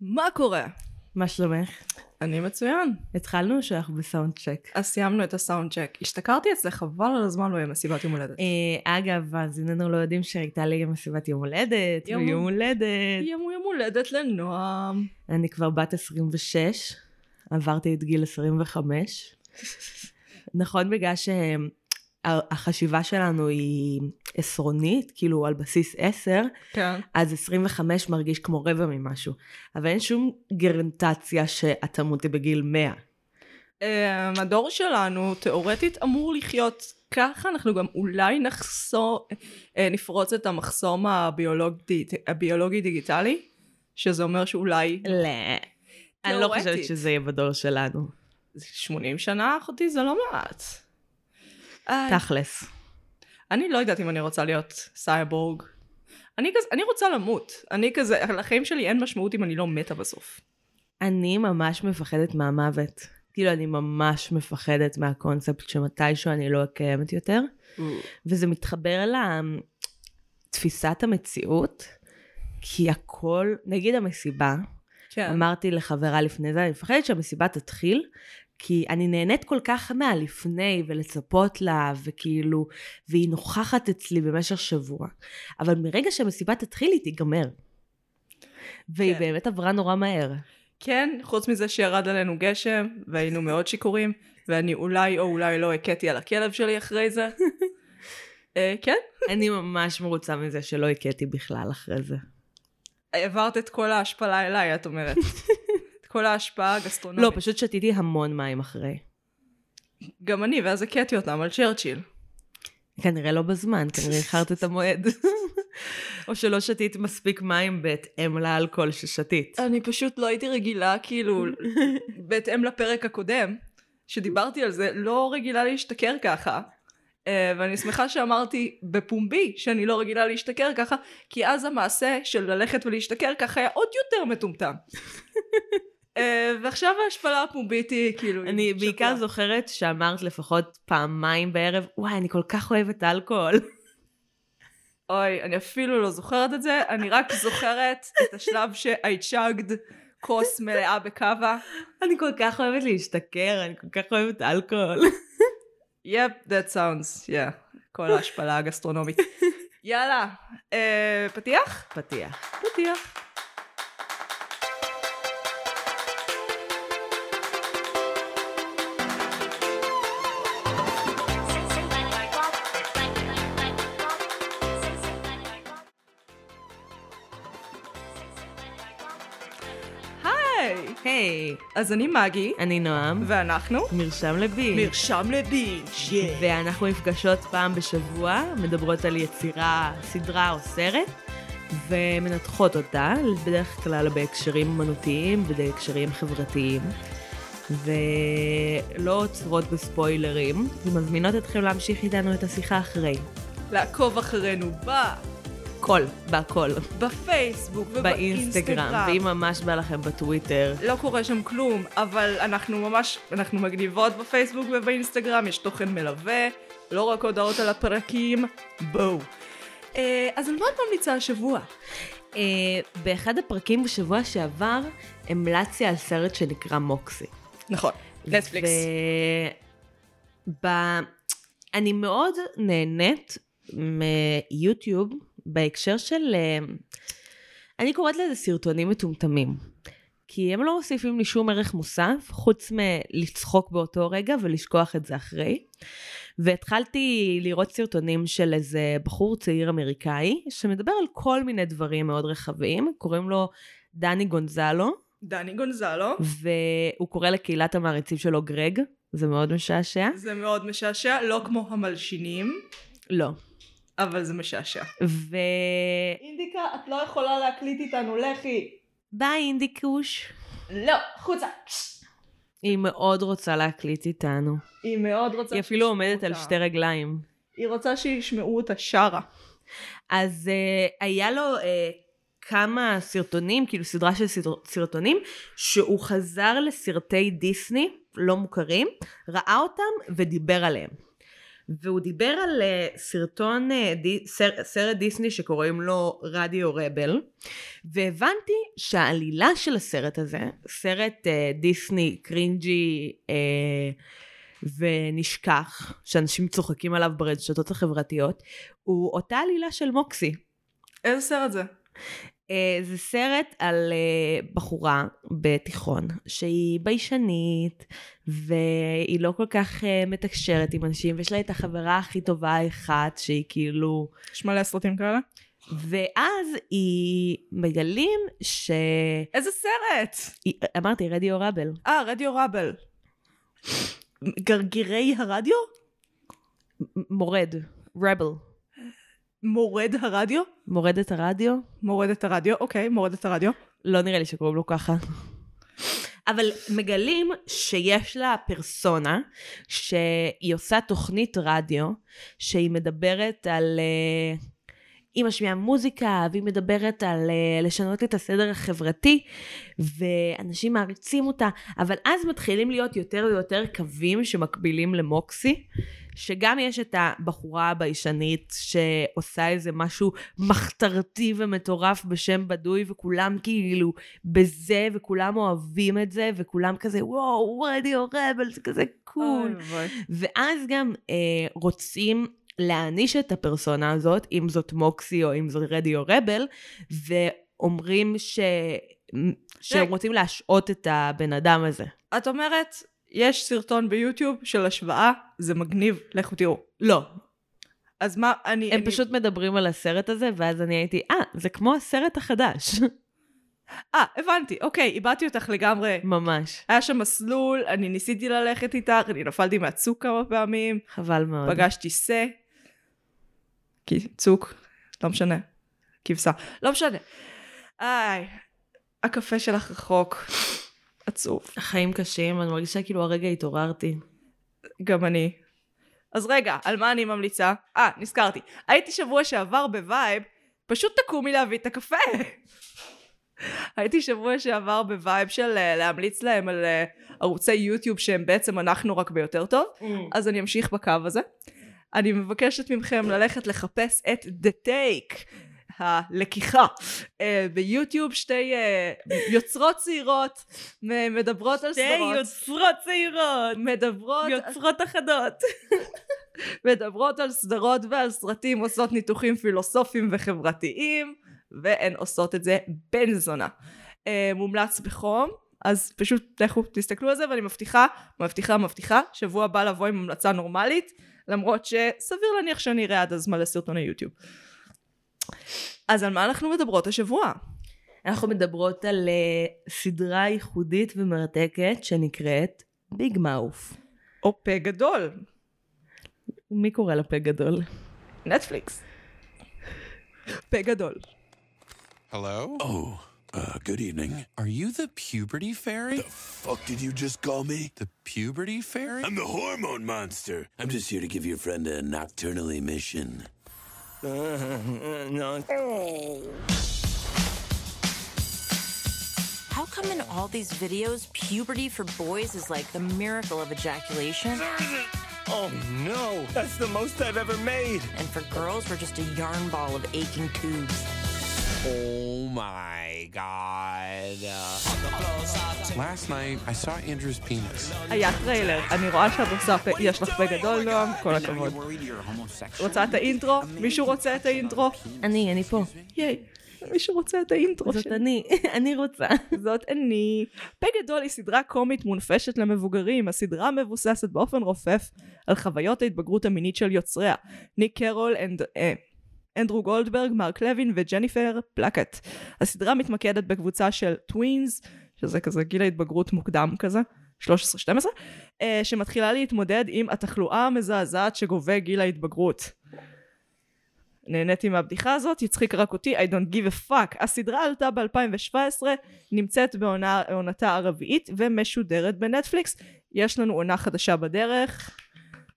מה קורה? מה שלומך? אני מצוין. התחלנו או שאנחנו בסאונד צ'ק? אז סיימנו את הסאונד צ'ק. השתכרתי אצלך, חבל על הזמן לא יהיה מסיבת יום הולדת. אה, אגב, אז איננו לא יודעים שהייתה לי גם מסיבת יום הולדת, יום- ויום הולדת. יום יום הולדת לנועם. אני כבר בת 26, עברתי את גיל 25. נכון בגלל שהחשיבה שלנו היא עשרונית, כאילו על בסיס 10, כן. אז 25 מרגיש כמו רבע ממשהו. אבל אין שום גרנטציה שאת תמותי בגיל 100. Um, הדור שלנו תאורטית אמור לחיות ככה, אנחנו גם אולי נחסור, אה, נפרוץ את המחסום הביולוגי, הביולוגי דיגיטלי, שזה אומר שאולי לא. אני לא. חושבת שזה יהיה בדור שלנו. 80 שנה, אחותי, זה לא מעט. תכלס. אני לא יודעת אם אני רוצה להיות סייבורג. אני כזה, אני רוצה למות. אני כזה, לחיים שלי אין משמעות אם אני לא מתה בסוף. אני ממש מפחדת מהמוות. כאילו, אני ממש מפחדת מהקונספט שמתישהו אני לא קיימת יותר. וזה מתחבר לתפיסת המציאות, כי הכל, נגיד המסיבה, כן. אמרתי לחברה לפני זה, אני מפחדת שהמסיבה תתחיל, כי אני נהנית כל כך מהלפני ולצפות לה, וכאילו, והיא נוכחת אצלי במשך שבוע. אבל מרגע שהמסיבה תתחיל, היא תיגמר. והיא כן. באמת עברה נורא מהר. כן, חוץ מזה שירד עלינו גשם, והיינו מאוד שיכורים, ואני אולי או אולי לא הכיתי על הכלב שלי אחרי זה. אה, כן, אני ממש מרוצה מזה שלא הכיתי בכלל אחרי זה. העברת את כל ההשפלה אליי, את אומרת. כל ההשפעה הגסטרונומית. לא, פשוט שתיתי המון מים אחרי. גם אני, ואז הכיתי אותם על צ'רצ'יל. כנראה לא בזמן, כנראה איחרת את המועד. או שלא שתית מספיק מים בהתאם לאלכוהול ששתית. אני פשוט לא הייתי רגילה, כאילו, בהתאם לפרק הקודם, שדיברתי על זה, לא רגילה להשתכר ככה. אה, ואני שמחה שאמרתי בפומבי שאני לא רגילה להשתכר ככה, כי אז המעשה של ללכת ולהשתכר ככה היה עוד יותר מטומטם. אה, ועכשיו ההשפלה הפומבית היא כאילו... אני בעיקר. זוכרת שאמרת לפחות פעמיים בערב, וואי, אני כל כך אוהבת אלכוהול. אוי, אני אפילו לא זוכרת את זה, אני רק זוכרת את השלב ש-I chugged כוס מלאה בקאבה. אני כל כך אוהבת להשתכר, אני כל כך אוהבת אלכוהול. יפ, that sounds, yeah, כל ההשפלה הגסטרונומית. יאללה, אה, פתיח? פתיח. פתיח. היי, היי, אז אני מגי, אני נועם, ואנחנו מרשם לבי. מרשם לבינג', yeah. ואנחנו נפגשות פעם בשבוע, מדברות על יצירה, סדרה או סרט, ומנתחות אותה, בדרך כלל בהקשרים אמנותיים ובהקשרים חברתיים. ולא עוצרות בספוילרים, ומזמינות אתכם להמשיך איתנו את השיחה אחרי. לעקוב אחרינו כל, בהכל. בפייסבוק באינסטגרם, ובאינסטגרם. ואם ממש בא לכם בטוויטר. לא קורה שם כלום, אבל אנחנו ממש, אנחנו מגניבות בפייסבוק ובאינסטגרם, יש תוכן מלווה, לא רק הודעות על הפרקים, בואו. אה, אז על מה את ממליצה השבוע? אה, באחד הפרקים בשבוע שעבר, המלצתי על סרט שנקרא מוקסי. נכון, נטפליקס. ב... אני מאוד נהנית מיוטיוב בהקשר של... אה, אני קוראת לזה סרטונים מטומטמים. כי הם לא מוסיפים לי שום ערך מוסף, חוץ מלצחוק באותו רגע ולשכוח את זה אחרי. והתחלתי לראות סרטונים של איזה בחור צעיר אמריקאי, שמדבר על כל מיני דברים מאוד רחבים, קוראים לו דני גונזלו, דני גונזלו, והוא קורא לקהילת המעריצים שלו גרג, זה מאוד משעשע. זה מאוד משעשע, לא כמו המלשינים, לא. אבל זה משעשע. ו... אינדיקה, את לא יכולה להקליט איתנו, לכי. ביי אינדיקוש. לא, חוצה. היא מאוד רוצה להקליט איתנו. היא מאוד רוצה היא אפילו עומדת על אותה. שתי רגליים. היא רוצה שישמעו אותה שרה. אז uh, היה לו uh, כמה סרטונים, כאילו סדרה של סרטונים, שהוא חזר לסרטי דיסני לא מוכרים, ראה אותם ודיבר עליהם. והוא דיבר על uh, סרטון, סר, סרט דיסני שקוראים לו רדיו רבל, והבנתי שהעלילה של הסרט הזה, סרט uh, דיסני קרינג'י ונשכח, שאנשים צוחקים עליו ברשתות החברתיות, הוא אותה עלילה של מוקסי. איזה סרט זה? Uh, זה סרט על uh, בחורה בתיכון שהיא ביישנית והיא לא כל כך uh, מתקשרת עם אנשים ויש לה את החברה הכי טובה אחת שהיא כאילו יש מלא סרטים כאלה? ואז היא מגלים ש... איזה סרט? היא, אמרתי רדיו רבל. אה, רדיו רבל. גרגירי הרדיו? מורד. רבל. מורד הרדיו? מורדת הרדיו? מורדת הרדיו, אוקיי, מורדת הרדיו. לא נראה לי שקוראים לו ככה. אבל מגלים שיש לה פרסונה שהיא עושה תוכנית רדיו שהיא מדברת על... Uh, היא משמיעה מוזיקה והיא מדברת על uh, לשנות את הסדר החברתי ואנשים מעריצים אותה אבל אז מתחילים להיות יותר ויותר קווים שמקבילים למוקסי שגם יש את הבחורה הביישנית שעושה איזה משהו מחתרתי ומטורף בשם בדוי וכולם כאילו בזה וכולם אוהבים את זה וכולם כזה וואו רדיו רבל זה כזה קול. ואז גם אה, רוצים להעניש את הפרסונה הזאת אם זאת מוקסי או אם זאת רדיו רבל ואומרים ש... שהם רוצים להשעות את הבן אדם הזה. את אומרת יש סרטון ביוטיוב של השוואה, זה מגניב, לכו תראו. לא. אז מה, אני... הם אני... פשוט מדברים על הסרט הזה, ואז אני הייתי, אה, זה כמו הסרט החדש. אה, הבנתי, אוקיי, איבדתי אותך לגמרי. ממש. היה שם מסלול, אני ניסיתי ללכת איתך, אני נפלתי מהצוק כמה פעמים. חבל מאוד. פגשתי שא. צוק, לא משנה. כבשה. לא משנה. איי, הקפה שלך רחוק. עצוב. החיים קשים, אני מרגישה כאילו הרגע התעוררתי. גם אני. אז רגע, על מה אני ממליצה? אה, נזכרתי. הייתי שבוע שעבר ב vibe, פשוט תקומי להביא את הקפה. הייתי שבוע שעבר ב vibe של אה, להמליץ להם על אה, ערוצי יוטיוב שהם בעצם אנחנו רק ביותר טוב, ממ. אז אני אמשיך בקו הזה. אני מבקשת מכם ללכת לחפש את The Take. הלקיחה uh, ביוטיוב שתי uh, יוצרות צעירות מדברות על סדרות. שתי יוצרות צעירות. מדברות. יוצרות אחדות. מדברות על סדרות ועל סרטים, עושות ניתוחים פילוסופיים וחברתיים, והן עושות את זה בן זונה. Uh, מומלץ בחום. אז פשוט לכו תסתכלו על זה ואני מבטיחה, מבטיחה, מבטיחה, שבוע הבא לבוא עם המלצה נורמלית, למרות שסביר להניח שאני אראה עד אז מלא סרטוני יוטיוב. אז על מה אנחנו מדברות השבוע? אנחנו מדברות על uh, סדרה ייחודית ומרתקת שנקראת ביג מאוף. או פה גדול. מי קורא לה פה גדול? נטפליקס. פה גדול. Hello? Oh, uh, good evening. Are you the puberty fairy? The fuck did you just call me? The puberty fairy? I'm the hormone monster. I'm just here to give your friend a nocturnal emission. no. How come in all these videos, puberty for boys is like the miracle of ejaculation? Oh no, that's the most I've ever made. And for girls, we're just a yarn ball of aching tubes. Oh my god. Last night I saw Andrew's penis. היה טריילר, אני רואה שאת עושה, יש לך פה גדול נועם, כל הכבוד. רוצה את ה intro? מישהו רוצה את ה intro? אני, אני פה. ייי. מישהו רוצה את ה intro זאת אני, אני רוצה. זאת אני. פה גדול היא סדרה קומית מונפשת למבוגרים. הסדרה מבוססת באופן רופף על חוויות ההתבגרות המינית של יוצריה. ניק קרול אנד... אנדרו גולדברג, מרק לוין וג'ניפר פלקט. הסדרה מתמקדת בקבוצה של tweens, שזה כזה גיל ההתבגרות מוקדם כזה, 13-12, אה, שמתחילה להתמודד עם התחלואה המזעזעת שגובה גיל ההתבגרות. נהניתי מהבדיחה הזאת, הצחיק רק אותי, I don't give a fuck. הסדרה עלתה ב-2017, נמצאת בעונתה הרביעית ומשודרת בנטפליקס. יש לנו עונה חדשה בדרך,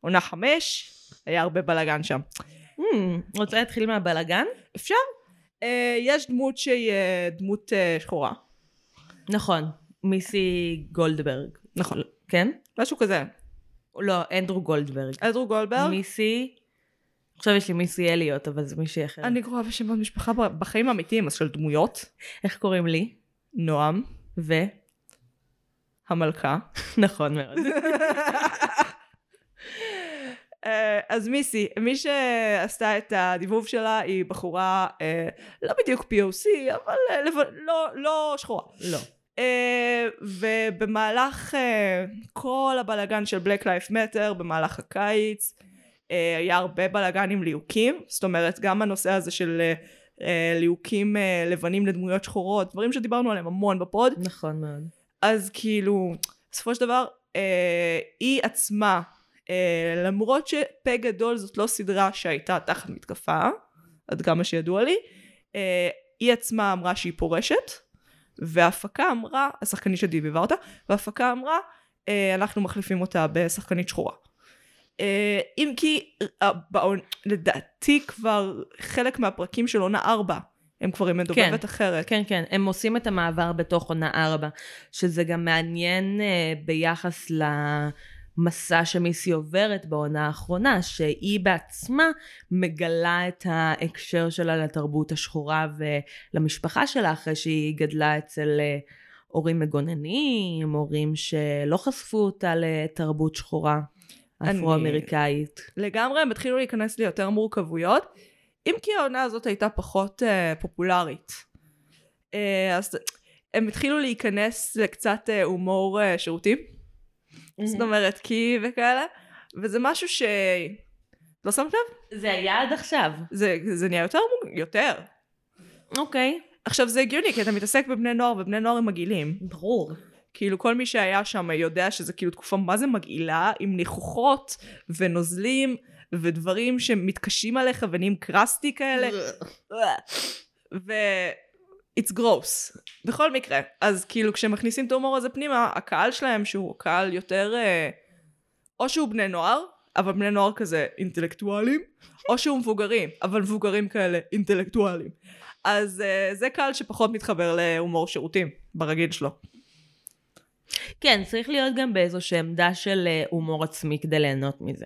עונה חמש, היה הרבה בלאגן שם. רוצה להתחיל מהבלאגן? אפשר. Uh, יש דמות שהיא uh, דמות uh, שחורה. נכון, מיסי גולדברג. נכון. כן? משהו כזה. לא, אנדרו גולדברג. אדרו גולדברג. מיסי, עכשיו יש לי מיסי אליוט, אבל זה מישהי אחרת. אני קוראה בשמות משפחה בחיים האמיתיים, אז של דמויות. איך קוראים לי? נועם, ו? המלכה. נכון מאוד. אה, אז מיסי, מי שעשתה את הדיבוב שלה היא בחורה אה, לא בדיוק POC, אבל אה, לא, לא שחורה. לא. אה, ובמהלך אה, כל הבלגן של Black Life Matter, במהלך הקיץ, אה, היה הרבה בלגן עם ליהוקים, זאת אומרת גם הנושא הזה של אה, אה, ליהוקים אה, לבנים לדמויות שחורות, דברים שדיברנו עליהם המון בפוד, נכון מאוד. אז כאילו, בסופו של דבר, אה, היא עצמה, למרות שפה גדול זאת לא סדרה שהייתה תחת מתקפה, עד כמה שידוע לי, אה, היא עצמה אמרה שהיא פורשת, וההפקה אמרה, השחקנית שדיבבה אותה, וההפקה אמרה, אה, אנחנו מחליפים אותה בשחקנית שחורה. אה, אם כי אה. לדעתי כבר חלק מהפרקים של עונה 4 הם כבר עם מדובבת אחרת. כן, כן, הם עושים את המעבר בתוך עונה 4, שזה גם מעניין אה, ביחס למסע שמיסי עוברת בעונה האחרונה, שהיא בעצמה מגלה את ההקשר שלה לתרבות השחורה ולמשפחה שלה, אחרי שהיא גדלה אצל אה, הורים מגוננים, הורים שלא חשפו אותה לתרבות שחורה אפרו-אמריקאית. לגמרי הם התחילו להיכנס ליותר מורכבויות אם כי העונה הזאת הייתה פחות uh, פופולרית uh, אז הם התחילו להיכנס לקצת הומור uh, שירותי זאת אומרת קי וכאלה וזה משהו ש... לא שמת לב? זה היה עד עכשיו. זה, זה נהיה יותר יותר אוקיי. עכשיו זה הגיוני כי אתה מתעסק בבני נוער ובני נוער הם מגעילים ברור. כאילו כל מי שהיה שם יודע שזה כאילו תקופה מה זה מגעילה עם ניחוחות ונוזלים ודברים שמתקשים עליך ונהיים קרסטי כאלה ו... it's gross בכל מקרה אז כאילו כשמכניסים את ההומור הזה פנימה הקהל שלהם שהוא קהל יותר אה, או שהוא בני נוער אבל בני נוער כזה אינטלקטואלים או שהוא מבוגרים אבל מבוגרים כאלה אינטלקטואלים אז אה, זה קהל שפחות מתחבר להומור שירותים ברגיל שלו כן, צריך להיות גם באיזושהי עמדה של אה, הומור עצמי כדי ליהנות מזה.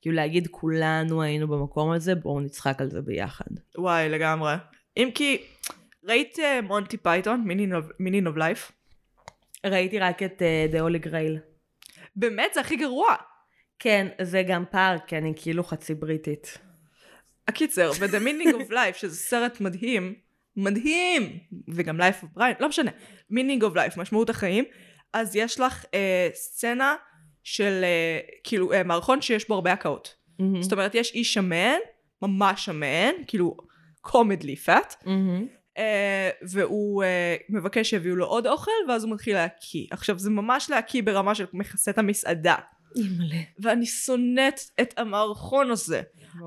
כאילו להגיד כולנו היינו במקום הזה, בואו נצחק על זה ביחד. וואי לגמרי אם כי ראית אה, מונטי פייתון Meaning of Life ראיתי רק את אה, The Holy Grail. באמת זה הכי גרוע כן, זה גם פער, כי אני כאילו חצי בריטית. הקיצר, ב-The Meaning of Life, שזה סרט מדהים, מדהים, וגם Life of Brian, לא משנה, Meaning of Life, משמעות החיים, אז יש לך אה, סצנה של אה, כאילו אה, מערכון שיש בו הרבה הקאות. מהמם. זאת אומרת, יש איש שמן, ממש שמן, כאילו קומדלי פאט, מהמם. אה, והוא אה, מבקש שיביאו לו עוד אוכל, ואז הוא מתחיל להקיא. עכשיו, זה ממש להקיא ברמה של מכסה את המסעדה. אימא'לה. ואני שונאת את המערכון הזה.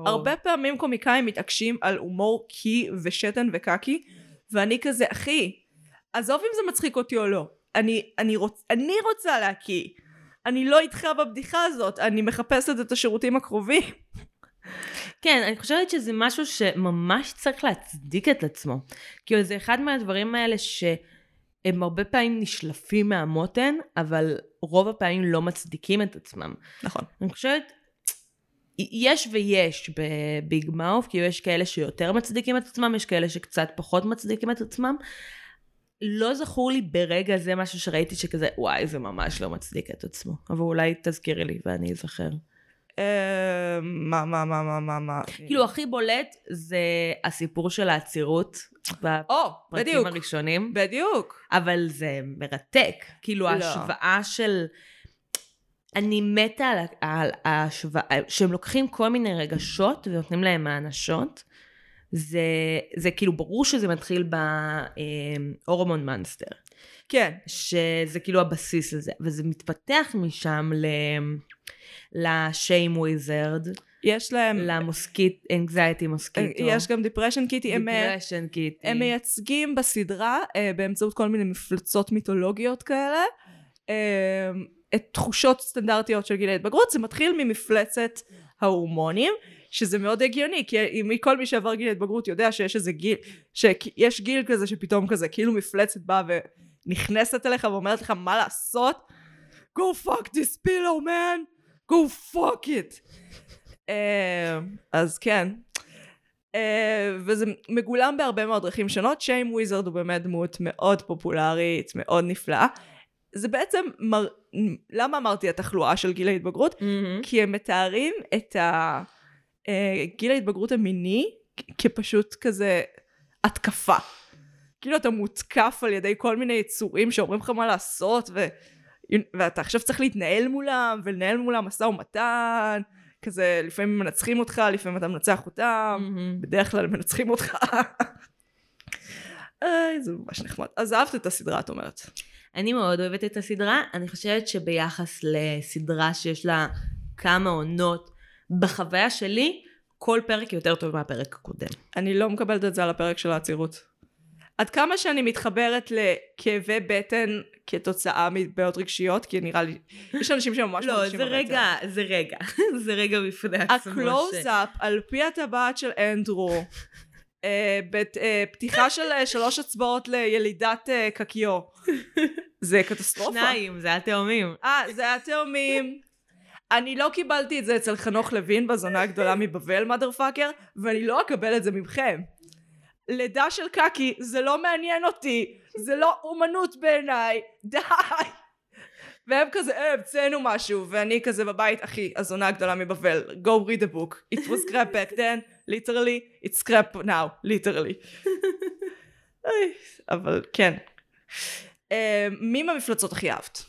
הרבה פעמים קומיקאים מתעקשים על הומור קי ושתן וקקי ואני כזה אחי עזוב אם זה מצחיק אותי או לא אני, אני, רוצ, אני רוצה להקיא אני לא איתך בבדיחה הזאת אני מחפשת את השירותים הקרובים כן, אני חושבת שזה משהו שממש צריך להצדיק את עצמו. כאילו זה אחד מהדברים האלה שהם הרבה פעמים נשלפים מהמותן, אבל רוב הפעמים לא מצדיקים את עצמם. נכון אני חושבת, יש ויש בביג מאוף, כאילו יש כאלה שיותר מצדיקים את עצמם, יש כאלה שקצת פחות מצדיקים את עצמם. לא זכור לי ברגע זה משהו שראיתי שכזה, וואי, זה ממש לא מצדיק את עצמו. אבל אולי תזכירי לי ואני אזכר. אה, מה מה מה מה מה מה כאילו, הכי בולט זה הסיפור של העצירות בפרקים הראשונים, בדיוק אבל זה מרתק. כאילו, לא. ההשוואה של... אני מתה על, ההשוואה, שהם לוקחים כל מיני רגשות ונותנים להם האנשות. זה, זה כאילו ברור שזה מתחיל ב hormone monster, כן שזה כאילו הבסיס לזה, וזה מתפתח משם ל... ל shame wizard, יש להם ל mosquit, anxiety mosquito. יש גם depression kitty הם אה, depression kitty. הם מייצגים בסדרה אה, באמצעות כל מיני מפלצות מיתולוגיות כאלה אה, את תחושות סטנדרטיות של גילי התבגרות זה מתחיל ממפלצת ההורמונים שזה מאוד הגיוני כי אם כל מי שעבר גיל התבגרות יודע שיש איזה גיל שיש גיל כזה שפתאום כזה כאילו מפלצת באה ונכנסת אליך ואומרת לך מה לעשות go fuck this pillow man go fuck it. אה, אז כן. אה, וזה מגולם בהרבה מאוד דרכים שונות. שיים וויזרד הוא באמת דמות מאוד פופולרית, מאוד נפלאה. זה בעצם, מר... למה אמרתי התחלואה של גיל ההתבגרות? כי הם מתארים את ה... אה, גיל ההתבגרות המיני כפשוט כזה התקפה. כאילו אתה מותקף על ידי כל מיני יצורים שאומרים לך מה לעשות ו... ואתה עכשיו צריך להתנהל מולם ולנהל מולם משא ומתן כזה לפעמים מנצחים אותך לפעמים אתה מנצח אותם בדרך כלל מנצחים אותך. איי, זה ממש נחמד. אז אהבת את הסדרה את אומרת. אני מאוד אוהבת את הסדרה, אני חושבת שביחס לסדרה שיש לה כמה עונות, בחוויה שלי, כל פרק יותר טוב מהפרק הקודם. אני לא מקבלת את זה על הפרק של העצירות. עד כמה שאני מתחברת לכאבי בטן כתוצאה מבעיות רגשיות, כי נראה לי, יש אנשים שממש לא, מרגישים זה בבטן. רגע, זה רגע, זה רגע בפני עצמו. הקלוז-אפ על פי הטבעת של אנדרו, אה, אה, פתיחה של אה, שלוש אצבעות לילידת קקיו, זה קטסטרופה. שניים, זה התאומים. אה, זה היה תאומים. אני לא קיבלתי את זה אצל חנוך לוין בזונה הגדולה מבבל, מאדר פאקר, ואני לא אקבל את זה מכם. לידה של קקי, זה לא מעניין אותי, זה לא אומנות בעיניי, די! והם כזה, אה, המצאנו משהו, ואני כזה בבית, אחי, הזונה הגדולה מבבל, go read a book. It was scrap back then, literally, it's scrap now, literally. אבל כן. אה, מי מהמפלצות הכי אהבת?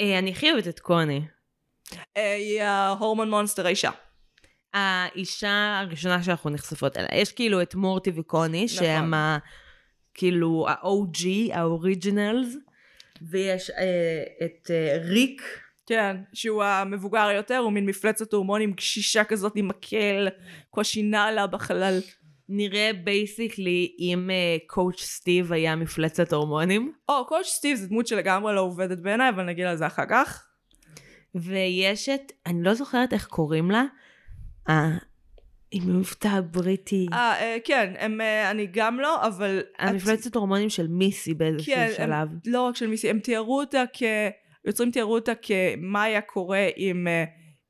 אה, אני הכי אוהבת את קוני. אה, היא ההורמון מונסטר האישה. האישה הראשונה שאנחנו נחשפות אליה. יש כאילו את מורטי וקוני, שהם ה... כאילו ה-OG, ה-Originals, ויש אה, את אה, ריק. כן, שהוא המבוגר יותר, הוא מין מפלצת הורמונים קשישה כזאת עם מקל, קושי נעלה בחלל. נראה basically אם Coach Steve היה מפלצת הורמונים. או, Coach Steve זה דמות שלגמרי לא עובדת בעיניי, אבל נגיד על זה אחר כך. ויש את, אני לא זוכרת איך קוראים לה, אה, עם מבטא הבריטי. אה, אה, כן, הם, אה, אני גם לא, אבל... את- המפלצת הורמונים של מיסי באיזשהו כן, שלב. הם, לא רק של מיסי, הם תיארו אותה כ... יוצרים תיארו אותה כמה היה קורה אם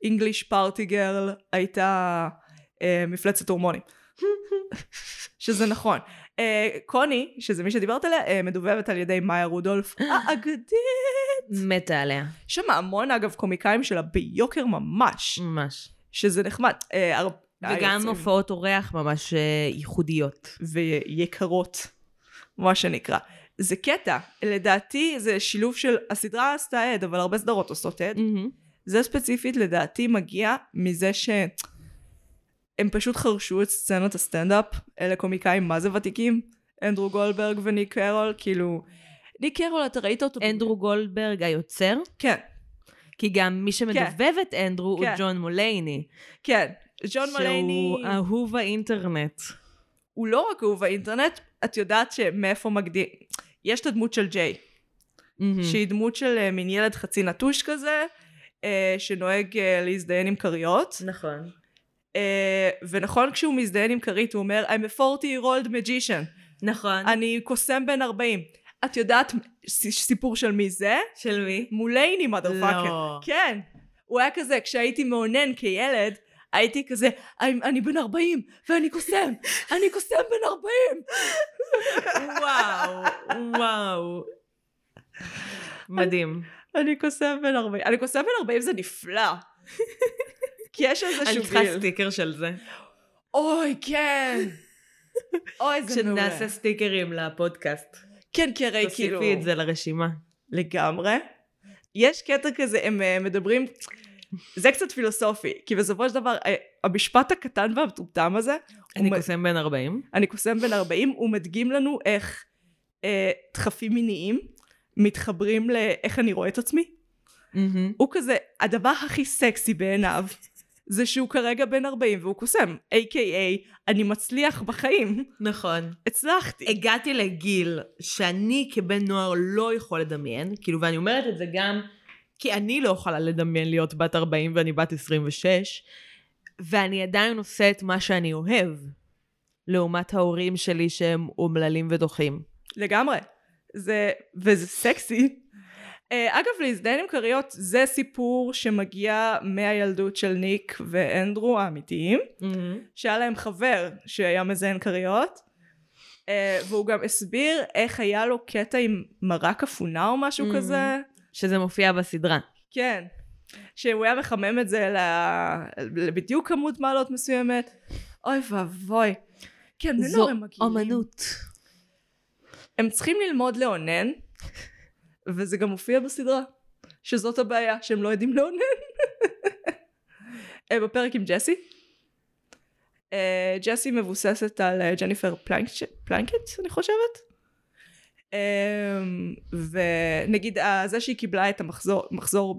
אינגליש פארטי גרל הייתה אה, מפלצת הורמונים. שזה נכון. אה, קוני, שזה מי שדיברת עליה, אה, מדובבת על ידי מאיה רודולף האגדית. מתה עליה, יש שם המון אגב קומיקאים שלה ביוקר ממש, ממש. שזה נחמד. אה, וגם הופעות אורח ממש אה, ייחודיות. ויקרות, מה שנקרא. זה קטע, לדעתי זה שילוב של, הסדרה עשתה עד, אבל הרבה סדרות עושות עד. זה ספציפית לדעתי מגיע מזה שהם פשוט חרשו את סצנת הסטנדאפ, אלה קומיקאים מה זה ותיקים, אנדרו גולדברג וניק קרול, כאילו, ניק קרול אתה ראית אותו? אנדרו גולדברג היוצר, כן, כי גם מי שמדובב את אנדרו הוא כן. ג'ון מולייני. כן. ג'ון מולייני, שהוא אהוב האינטרנט. הוא לא רק אהוב האינטרנט, את יודעת שמאיפה מגדיר, יש את הדמות של ג'יי. שהיא דמות של אה, מין ילד חצי נטוש כזה, אה, שנוהג אה, להזדיין עם כריות. נכון. אה, ונכון כשהוא מזדיין עם כרית הוא אומר I'm a 40 year old magician. נכון. אני קוסם בן 40. את יודעת סיפור של מי זה? של מי? מולייני מודרפאקר. לא. כן. הוא היה כזה, כשהייתי מאונן כילד, הייתי כזה, אני, אני בן 40 ואני קוסם, אני קוסם בן 40. וואו, וואו. מדהים. אני קוסם בן 40. אני קוסם בן 40 זה נפלא. כי יש איזשהו אני צריכה. סטיקר של זה. אוי, כן. אוי, זה מעולה. שנעשה סטיקרים לפודקאסט. כן, כי הרי כאילו... תוסיפי את זה לרשימה. לגמרי. יש קטע כזה, הם אה, מדברים, זה קצת פילוסופי, כי בסופו של דבר, אה, המשפט הקטן והמטומטם הזה, אני קוסם בן 40. אני קוסם בן 40, הוא מדגים לנו איך אה, דחפים מיניים מתחברים לאיך אני רואה את עצמי. הוא כזה, הדבר הכי סקסי בעיניו, זה שהוא כרגע בן 40 והוא קוסם, a.k.a. אני מצליח בחיים. נכון. הצלחתי. הגעתי לגיל שאני כבן נוער לא יכול לדמיין, כאילו, ואני אומרת את זה גם כי אני לא יכולה לדמיין להיות בת 40 ואני בת 26, ואני עדיין עושה את מה שאני אוהב, לעומת ההורים שלי שהם אומללים ודוחים. לגמרי. זה, וזה סקסי. Uh, אה, אגב, להזדיין עם כריות זה סיפור שמגיע מהילדות של ניק ואנדרו האמיתיים, שהיה להם חבר שהיה מזיין כריות, אה, והוא גם הסביר איך היה לו קטע עם מרק אפונה או משהו Mhm. כזה. שזה מופיע בסדרה. כן. שהוא היה מחמם את זה לבדיוק כמות מעלות מסוימת. אוי ואבוי. כן, זו. אומנות. הם צריכים ללמוד לאונן, וזה גם מופיע בסדרה, שזאת הבעיה, שהם לא יודעים לאונן. אה, בפרק עם ג'סי. אה, ג'סי מבוססת על אה, ג'ניפר פלנק- פלנקט, אני חושבת. ונגיד, זה שהיא קיבלה את המחזור מחזור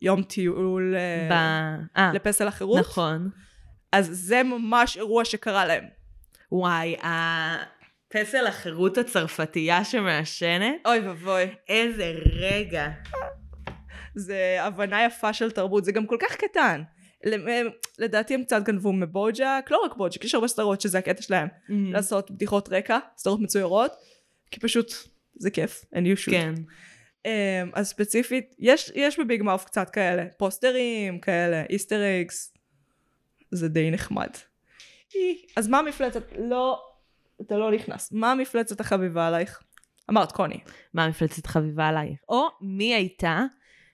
ביום טיול ב... לפסל החירות, נכון. אז זה ממש אירוע שקרה להם. וואי, הפסל החירות הצרפתייה שמעשנת, אוי ואבוי. איזה רגע. זה הבנה יפה של תרבות, זה גם כל כך קטן. למ- לדעתי הם קצת גנבו מבוג'ק, לא רק בוג'ק, יש הרבה סדרות שזה הקטע שלהם, לעשות בדיחות רקע, סדרות מצוירות, כי פשוט זה כיף, and you should. כן. Um, אז ספציפית, יש, יש בביג מאוף קצת כאלה, פוסטרים כאלה, איסטר אקס, זה די נחמד. אז מה המפלצת? לא, אתה לא נכנס. מה המפלצת החביבה עלייך? אמרת קוני. מה המפלצת חביבה עלייך? או מי הייתה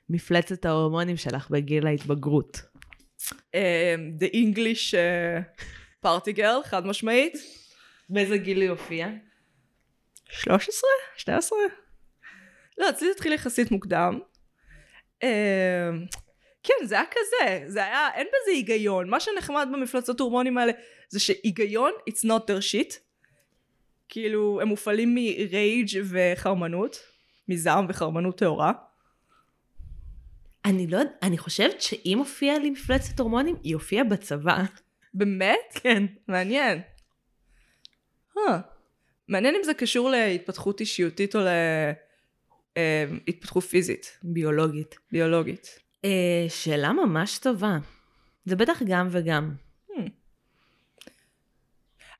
מפלצת ההורמונים שלך בגיל ההתבגרות? Um, The English uh, Party Girl, חד משמעית. באיזה גיל היא הופיעה? 13? 12? לא, אצלי זה התחיל יחסית מוקדם. אמ, כן, זה היה כזה, זה היה, אין בזה היגיון. מה שנחמד במפלצות הורמונים האלה זה שהיגיון, it's not their shit. כאילו, הם מופעלים מרייג' וחרמנות, מזעם וחרמנות טהורה. אני לא יודעת, אני חושבת שאם הופיעה לי מפלצת הורמונים, היא הופיעה בצבא. באמת? כן. מעניין. Huh. מעניין אם זה קשור להתפתחות אישיותית או להתפתחות פיזית, ביולוגית. ביולוגית. אה, שאלה ממש טובה. זה בטח גם וגם.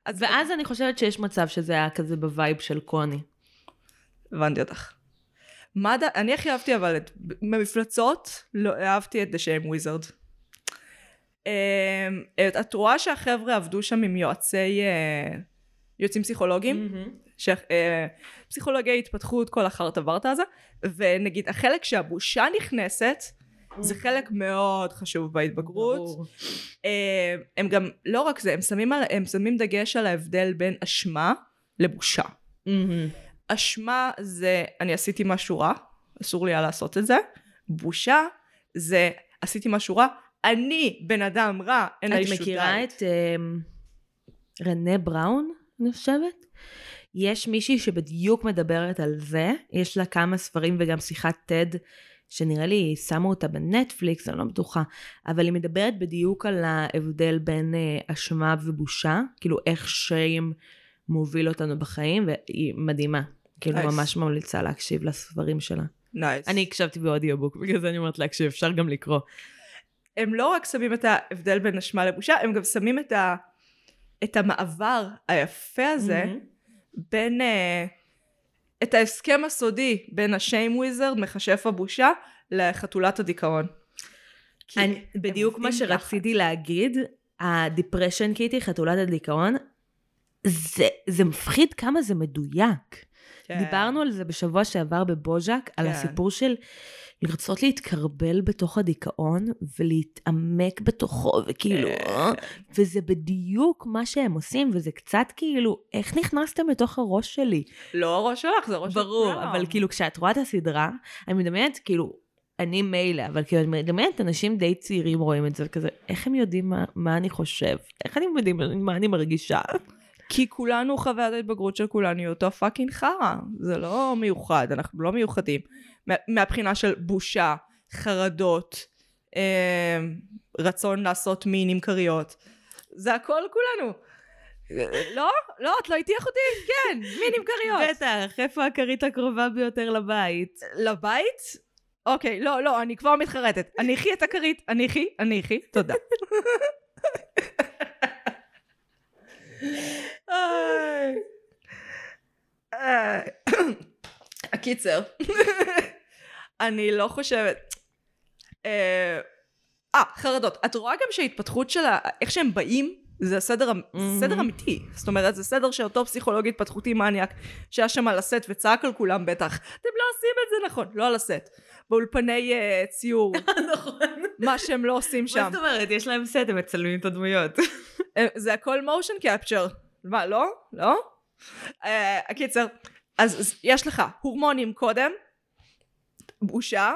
אז ואז אני חושבת שיש מצב שזה היה כזה ב vibe של קוני. הבנתי אותך. מה ד... אני הכי אהבתי אבל את... במפלצות, לא אהבתי את The Shame Wizard. אמ, את- את רואה שהחבר'ה עבדו שם עם יועצי... אה, יועצים פסיכולוגיים, ש... אה, פסיכולוגיה התפתחות, כל החרטה ברטה הזה, ונגיד החלק שהבושה נכנסת, זה חלק מאוד חשוב בהתבגרות. אה, הם גם, לא רק זה, הם שמים, על, הם שמים דגש על ההבדל בין אשמה לבושה. מהמם. אשמה זה אני עשיתי משהו רע, אסור לי היה לעשות את זה. בושה זה עשיתי משהו רע, אני בן אדם רע, אין לי את מכירה את אמ, רנה בראון, אני חושבת? יש מישהי שבדיוק מדברת על זה, יש לה כמה ספרים וגם שיחת TED, שנראה לי שמו אותה בנטפליקס, אני לא בטוחה, אבל היא מדברת בדיוק על ההבדל בין אה, אשמה ובושה, כאילו איך שיים מוביל אותנו בחיים, והיא מדהימה. כאילו Nice. ממש ממליצה להקשיב לספרים שלה. nice. אני הקשבתי ב audiobook, בגלל זה אני אומרת להקשיב, אפשר גם לקרוא. הם לא רק שמים את ההבדל בין אשמה לבושה, הם גם שמים את, ה, את המעבר היפה הזה מהמם. בין, אה, את ההסכם הסודי בין ה shame wizard, מכשף הבושה, לחתולת הדיכאון. אני, בדיוק מה שרציתי להגיד, הדיפרשן קיטי, חתולת הדיכאון, זה, זה מפחיד כמה זה מדויק. כן. דיברנו על זה בשבוע שעבר בבוז'ק, על כן. הסיפור של לרצות להתקרבל בתוך הדיכאון ולהתעמק בתוכו, וכאילו, כן. אה, וזה בדיוק מה שהם עושים, וזה קצת כאילו, איך נכנסתם לתוך הראש שלי? לא הראש שלך, זה הראש של ברור. אבל כאילו כשאת רואה את הסדרה, אני מדמיינת כאילו, אני מילא, אבל כאילו אני מדמיינת אנשים די צעירים רואים את זה, כזה, איך הם יודעים מה, מה אני חושב? איך הם יודעים מה אני מרגישה? כי כולנו, חוויית ההתבגרות של כולנו היא אותו פאקינג חרא. זה לא מיוחד, אנחנו לא מיוחדים. מה- מהבחינה של בושה, חרדות, אה, רצון לעשות מין עם כריות. זה הכל כולנו. לא? לא, את לא איתי אחותי? כן, מין עם כריות. בטח, איפה הכרית הקרובה ביותר לבית? לבית? אוקיי, לא, לא, אני כבר מתחרטת. הניחי את הכרית, הניחי, הניחי, תודה. הקיצר, אני לא חושבת... אה, אה, חרדות. את רואה גם שההתפתחות של ה... איך שהם באים, זה סדר, mm-hmm. סדר אמיתי. זאת אומרת, זה סדר שאותו פסיכולוג התפתחותי מניאק, שהיה שם על הסט וצעק על כולם בטח, אתם לא עושים את זה נכון, לא על הסט. באולפני uh, ציור, נכון. מה שהם לא עושים מה שם. זאת אומרת? יש להם סט, הם מצלמים את הדמויות. אה, זה הכל מושן קפצ'ר. מה, לא? לא? הקיצר, אז אז יש לך הורמונים קודם, בושה,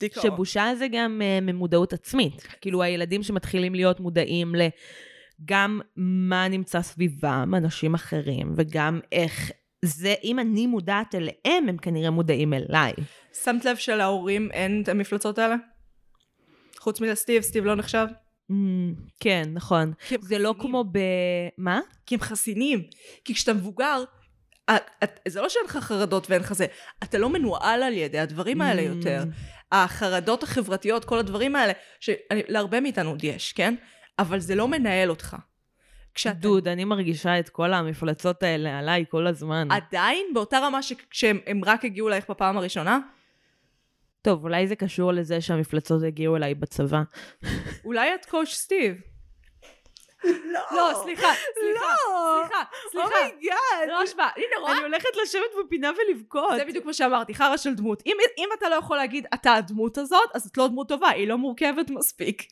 דיכאון. שבושה זה גם uh, ממודעות עצמית. כאילו הילדים שמתחילים להיות מודעים לגם מה נמצא סביבם, אנשים אחרים, וגם איך זה, אם אני מודעת אליהם, הם כנראה מודעים אליי. שמת לב שלהורים אין את המפלצות האלה? חוץ מלסטיב, סטיב לא נחשב? Mm, כן, נכון. זה לא חסינים. כמו ב... מה? כי הם חסינים. כי כשאתה מבוגר, זה לא שאין לך חרדות ואין לך זה, אתה לא מנוהל על ידי הדברים האלה Mm. יותר. החרדות החברתיות, כל הדברים האלה, שלהרבה מאיתנו עוד יש, כן? אבל זה לא מנהל אותך. כשאתה דוד, אני מרגישה את כל המפלצות האלה עליי כל הזמן. עדיין באותה רמה שכשהם הם רק הגיעו אלייך בפעם הראשונה, טוב, אולי זה קשור לזה שהמפלצות הגיעו אליי בצבא. אולי את Coach Steve. לא, לא, סליחה, סליחה, סליחה, סליחה. Oh my god! לא השוואה. הנה, רואה? אני הולכת לשבת בפינה ולבכות. זה בדיוק מה שאמרתי, חרא של דמות. אם, אם אתה לא יכול להגיד, אתה הדמות הזאת, אז את לא דמות טובה, היא לא מורכבת מספיק.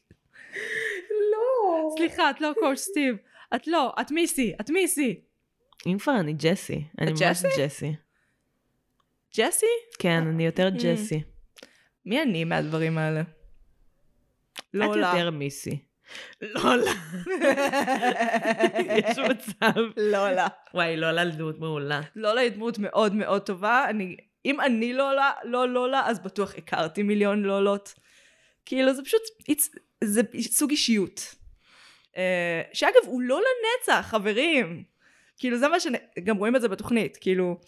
לא. סליחה, את לא קואוצ' סטיב. את לא, את מיסי, את מיסי. אם כבר אני ג'סי. אני ממש ג'סי? ג'סי. כן, אני יותר. ג'סי. מי אני מהדברים האלה? את לולה. יותר מיסי. לולה. יש מצב. לולה. וואי, לולה דמות מעולה. לולה היא דמות מאוד מאוד טובה. אני, אם אני לולה, לא לולה, אז בטוח הכרתי מיליון לולות. כאילו, זה פשוט, it's, זה סוג אישיות. Uh, שאגב, הוא לא לנצח, חברים. כאילו, זה מה ש... גם רואים את זה בתוכנית. כאילו,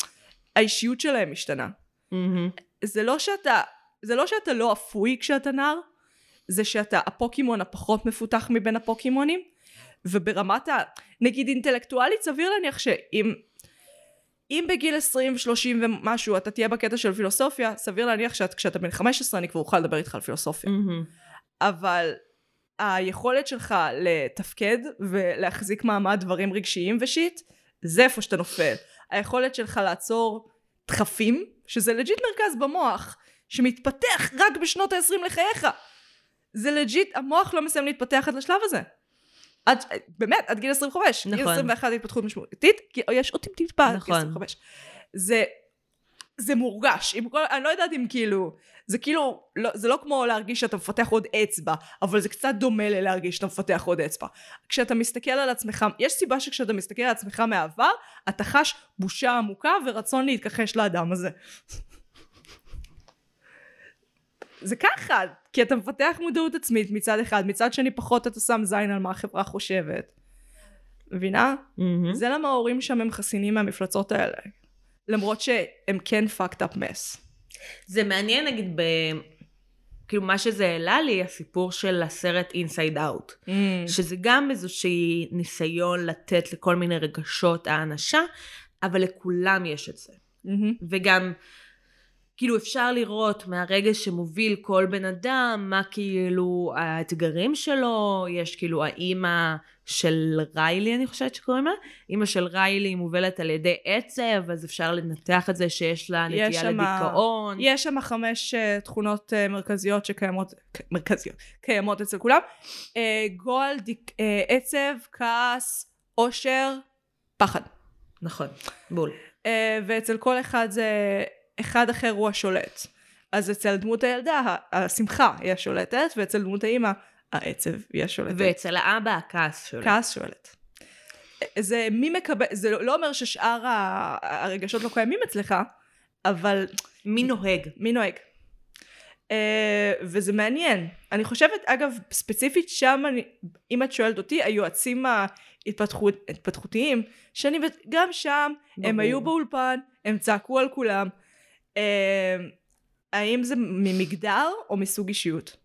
האישיות שלהם משתנה. מהמם. זה לא שאתה, זה לא שאתה לא אפוי כשאתה נער, זה שאתה הפוקימון הפחות מפותח מבין הפוקימונים, וברמת ה... נגיד אינטלקטואלית, סביר להניח שאם... אם בגיל 20, 30 ומשהו אתה תהיה בקטע של פילוסופיה, סביר להניח שכשאתה בן 15 אני כבר אוכל לדבר איתך על פילוסופיה. מהמם. אבל היכולת שלך לתפקד ולהחזיק מעמד דברים רגשיים ו shit, זה איפה שאתה נופל. היכולת שלך לעצור דחפים, שזה legit מרכז במוח, שמתפתח רק בשנות ה-20 לחייך. זה legit, המוח לא מסיים להתפתח עד לשלב הזה. עד, באמת, עד גיל 25. גיל נכון. 21 התפתחות משמעותית, כי יש עוד טיפה, גיל נכון. 25. זה, זה מורגש. עם כל, אני לא יודעת אם כאילו, זה כאילו, לא, זה לא כמו להרגיש שאתה מפתח עוד אצבע, אבל זה קצת דומה ללהרגיש שאתה מפתח עוד אצבע. כשאתה מסתכל על עצמך, יש סיבה שכשאתה מסתכל על עצמך מהעבר, אתה חש בושה עמוקה ורצון להתכחש לאדם הזה. זה ככה, כי אתה מפתח מודעות עצמית מצד אחד, מצד שני פחות אתה שם זין על מה החברה חושבת. מבינה? מהמם. זה למה ההורים שם הם חסינים מהמפלצות האלה. למרות שהם כן fucked up mess. זה מעניין נגיד ב... כאילו מה שזה העלה לי, הסיפור של הסרט אינסייד אאוט. Mm. שזה גם איזושהי ניסיון לתת לכל מיני רגשות האנשה, אבל לכולם יש את זה. מהמם. וגם, כאילו אפשר לראות מהרגע שמוביל כל בן אדם, מה כאילו האתגרים שלו, יש כאילו האימא של ריילי, אני חושבת שקוראים לה, אימא של ריילי מובלת על ידי עצב, אז אפשר לנתח את זה שיש לה יש נטייה שמה- לדיכאון. יש שם חמש uh, תכונות uh, מרכזיות שקיימות, מרכזיות, קיימות אצל כולם. Uh, גועל, דיק, uh, עצב, כעס, עושר, פחד. נכון, בול. Uh, ואצל כל אחד זה, אחד אחר הוא השולט. אז אצל דמות הילדה, השמחה היא השולטת, ואצל דמות האימא, העצב היא השולטת. ואצל האבא הכעס שלו. כעס שואלת. זה מי מקבל, זה לא- אומר ששאר הרגשות לא קיימים אצלך, אבל מי נוהג? מי נוהג? Uh, וזה מעניין. אני חושבת, אגב, ספציפית שם, אני, אם את שואלת אותי, היועצים ההתפתחות, ההתפתחותיים, שאני, גם שם, ברור. הם. היו באולפן, הם צעקו על כולם. Uh, האם זה ממגדר או מסוג אישיות?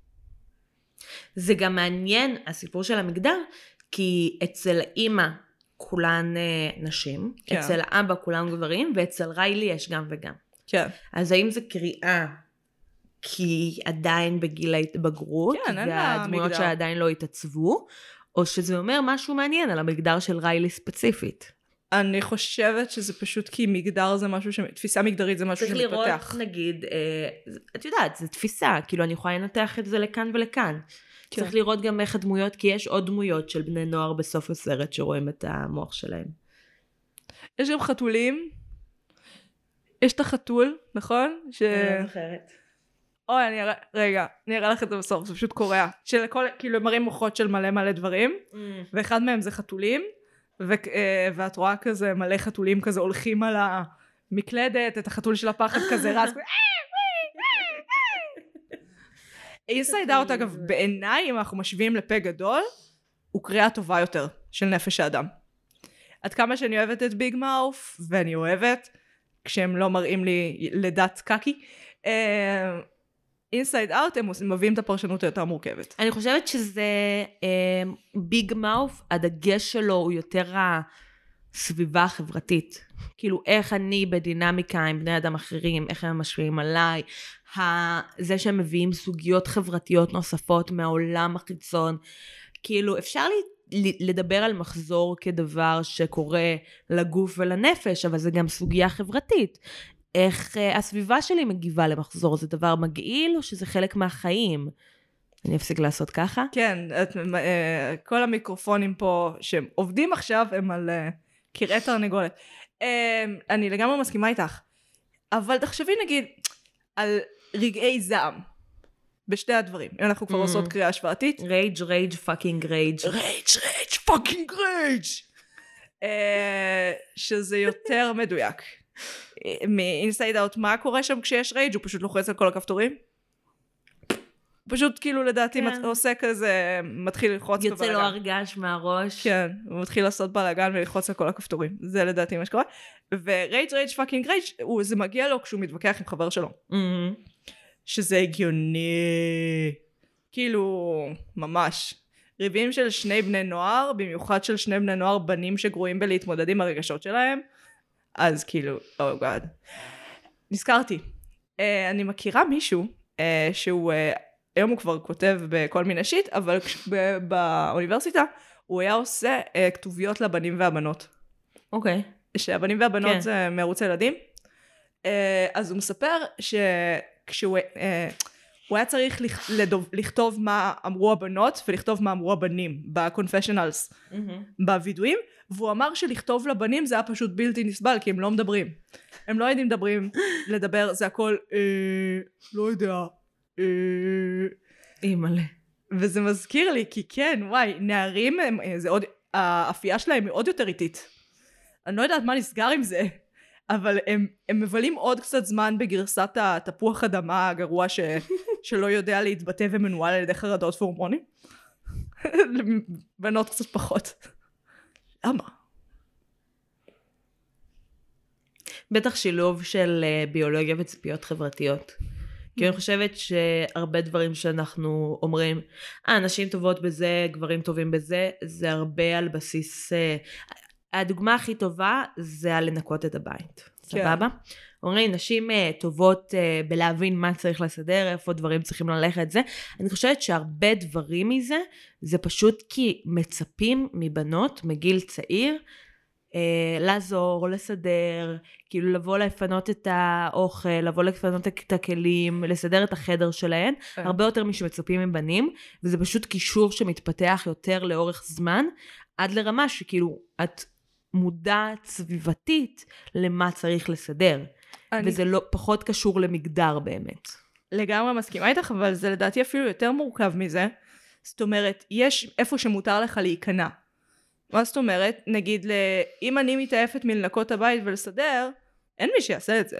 זה גם מעניין, הסיפור של המגדר, כי אצל האימא כולן אה, נשים, כן. אצל האבא כולם גברים, ואצל ריילי יש גם וגם. כן. אז האם זה קריאה כי היא עדיין בגיל ההתבגרות, כן, והדמויות. שלה עדיין לא התעצבו, או שזה אומר משהו מעניין על המגדר של ריילי ספציפית. אני חושבת שזה פשוט כי מגדר זה משהו, ש... תפיסה מגדרית זה משהו צריך לראות, שמתפתח. נגיד, אה, את יודעת, זו תפיסה, כאילו אני יכולה לנתח את זה לכאן ולכאן. כן. צריך לראות גם איך הדמויות, כי יש עוד דמויות של בני נוער בסוף הסרט שרואים את המוח שלהם. יש גם חתולים. יש את החתול, נכון? ש... אני לא זוכרת. אוי, אני אראה, רגע, אני אראה לך את זה בסוף, זה פשוט קורע. של כל, כאילו הם מראים מוחות של מלא מלא דברים, ואחד מהם זה חתולים, ו, אה, ואת רואה כזה מלא חתולים כזה הולכים על המקלדת, את החתול של הפחד כזה רץ. Inside Out אגב, בעיניי, אם אנחנו משווים לפה גדול, הוא קריאה טובה יותר של נפש האדם. עד כמה שאני אוהבת את Big Mouth, ואני אוהבת, כשהם לא מראים לי לידת קקי, Inside Out הם מביאים את הפרשנות היותר מורכבת. אני חושבת שזה Big Mouth, הדגש שלו הוא יותר הסביבה החברתית. כאילו איך אני בדינמיקה עם בני אדם אחרים, איך הם משפיעים עליי, זה שהם מביאים סוגיות חברתיות נוספות מהעולם החיצון. כאילו אפשר לדבר על מחזור כדבר שקורה לגוף ולנפש, אבל זה גם סוגיה חברתית. איך uh, הסביבה שלי מגיבה למחזור, זה דבר מגעיל או שזה חלק מהחיים? אני אפסיק לעשות ככה? כן, את, אה, כל המיקרופונים פה שהם עובדים עכשיו הם על אה, קרעי תרנגולת. אה, אני לגמרי מסכימה איתך, אבל תחשבי נגיד על רגעי זעם בשתי הדברים, אם אנחנו כבר Mm. עושות קריאה השוואתית. rage rage fucking rage. rage rage fucking rage אה, שזה יותר מדויק. מ Inside Out מה קורה שם כשיש rage הוא פשוט לוחץ על כל הכפתורים? פשוט כאילו לדעתי כן. עושה כזה מתחיל ללחוץ יוצא לו בבלאגן. הרגש מהראש. כן, הוא מתחיל לעשות בלאגן וללחוץ על כל הכפתורים. זה לדעתי מה שקורה. ו rage rage fucking rage זה מגיע לו כשהוא מתווכח עם חבר שלו. מהמם. שזה הגיוני. כאילו, ממש. ריבים של שני בני נוער, במיוחד של שני בני נוער בנים שגרועים בלהתמודד עם הרגשות שלהם, אז כאילו, oh God. נזכרתי. Uh, אני מכירה מישהו uh, שהוא, uh, היום הוא כבר כותב בכל מיני שיט, אבל באוניברסיטה הוא היה עושה uh, כתוביות לבנים והבנות. אוקיי. שהבנים והבנות כן. זה מערוץ הילדים. אה, אז הוא מספר שכשהוא אה, הוא היה צריך לכ- לדוב- לכתוב מה אמרו הבנות ולכתוב מה אמרו הבנים בקונפשיונלס, בווידואים, והוא אמר שלכתוב לבנים זה היה פשוט בלתי נסבל כי הם לא מדברים. הם לא יודעים מדברים, לדבר, זה הכל אה, לא יודע. אה, אימא'לה. וזה מזכיר לי, כי כן, וואי, נערים, הם, אה, זה עוד, האפייה שלהם היא עוד יותר איטית. אני לא יודעת מה נסגר עם זה, אבל הם, הם מבלים עוד קצת זמן בגרסת התפוח אדמה הגרוע ש, שלא יודע להתבטא ומנוהל על ידי חרדות והורמונים. בנות קצת פחות. למה? בטח שילוב של אה, ביולוגיה וציפיות חברתיות. כי אני חושבת שהרבה דברים שאנחנו אומרים, אה, נשים טובות בזה, גברים טובים בזה, זה הרבה על בסיס... אה, הדוגמה הכי טובה זה על לנקות את הבית, כן. סבבה? אומרים, נשים אה, טובות אה, בלהבין מה צריך לסדר, איפה דברים צריכים ללכת, זה. אני חושבת שהרבה דברים מזה, זה פשוט כי מצפים מבנות מגיל צעיר אה, לעזור, לסדר, כאילו לבוא לפנות את האוכל, לבוא לפנות את הכלים, לסדר את החדר שלהן, כן. הרבה יותר משמצפים מבנים, וזה פשוט קישור שמתפתח יותר לאורך זמן, עד לרמה שכאילו את מודעת סביבתית למה צריך לסדר, אני וזה לא פחות קשור למגדר באמת. לגמרי מסכימה איתך, אבל זה לדעתי אפילו יותר מורכב מזה. זאת אומרת, יש איפה שמותר לך להיכנע. מה זאת אומרת? נגיד, ל... אם אני מתעייפת מלנקות את הבית ולסדר, אין מי שיעשה את זה.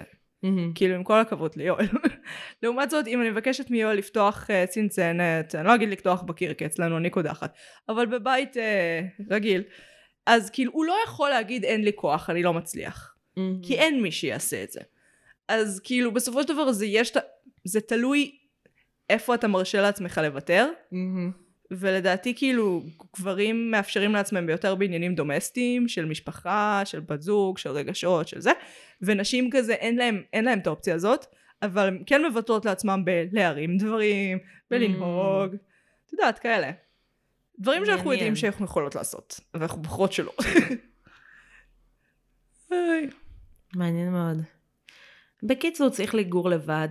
כאילו, עם כל הכבוד ליואל. לעומת זאת, אם אני מבקשת מיואל לפתוח uh, צנצנת, אני לא אגיד לקדוח בקיר, כי אצלנו אני קודחת, אבל בבית uh, רגיל, אז כאילו, הוא לא יכול להגיד אין לי כוח, אני לא מצליח. כי אין מי שיעשה את זה. אז כאילו בסופו של דבר זה יש, זה תלוי איפה אתה מרשה לעצמך לוותר, ולדעתי כאילו גברים מאפשרים לעצמם ביותר בעניינים דומסטיים של משפחה, של בת זוג, של רגשות, של זה, ונשים כזה אין להם, אין להם את האופציה הזאת, אבל הן כן מוותרות לעצמם בלהרים דברים, בלנהוג, את יודעת, כאלה. דברים שאנחנו מעניין. יודעים שאנחנו יכולות לעשות, ואנחנו בוחרות שלא. מעניין מאוד. בקיצור, צריך לגור לבד.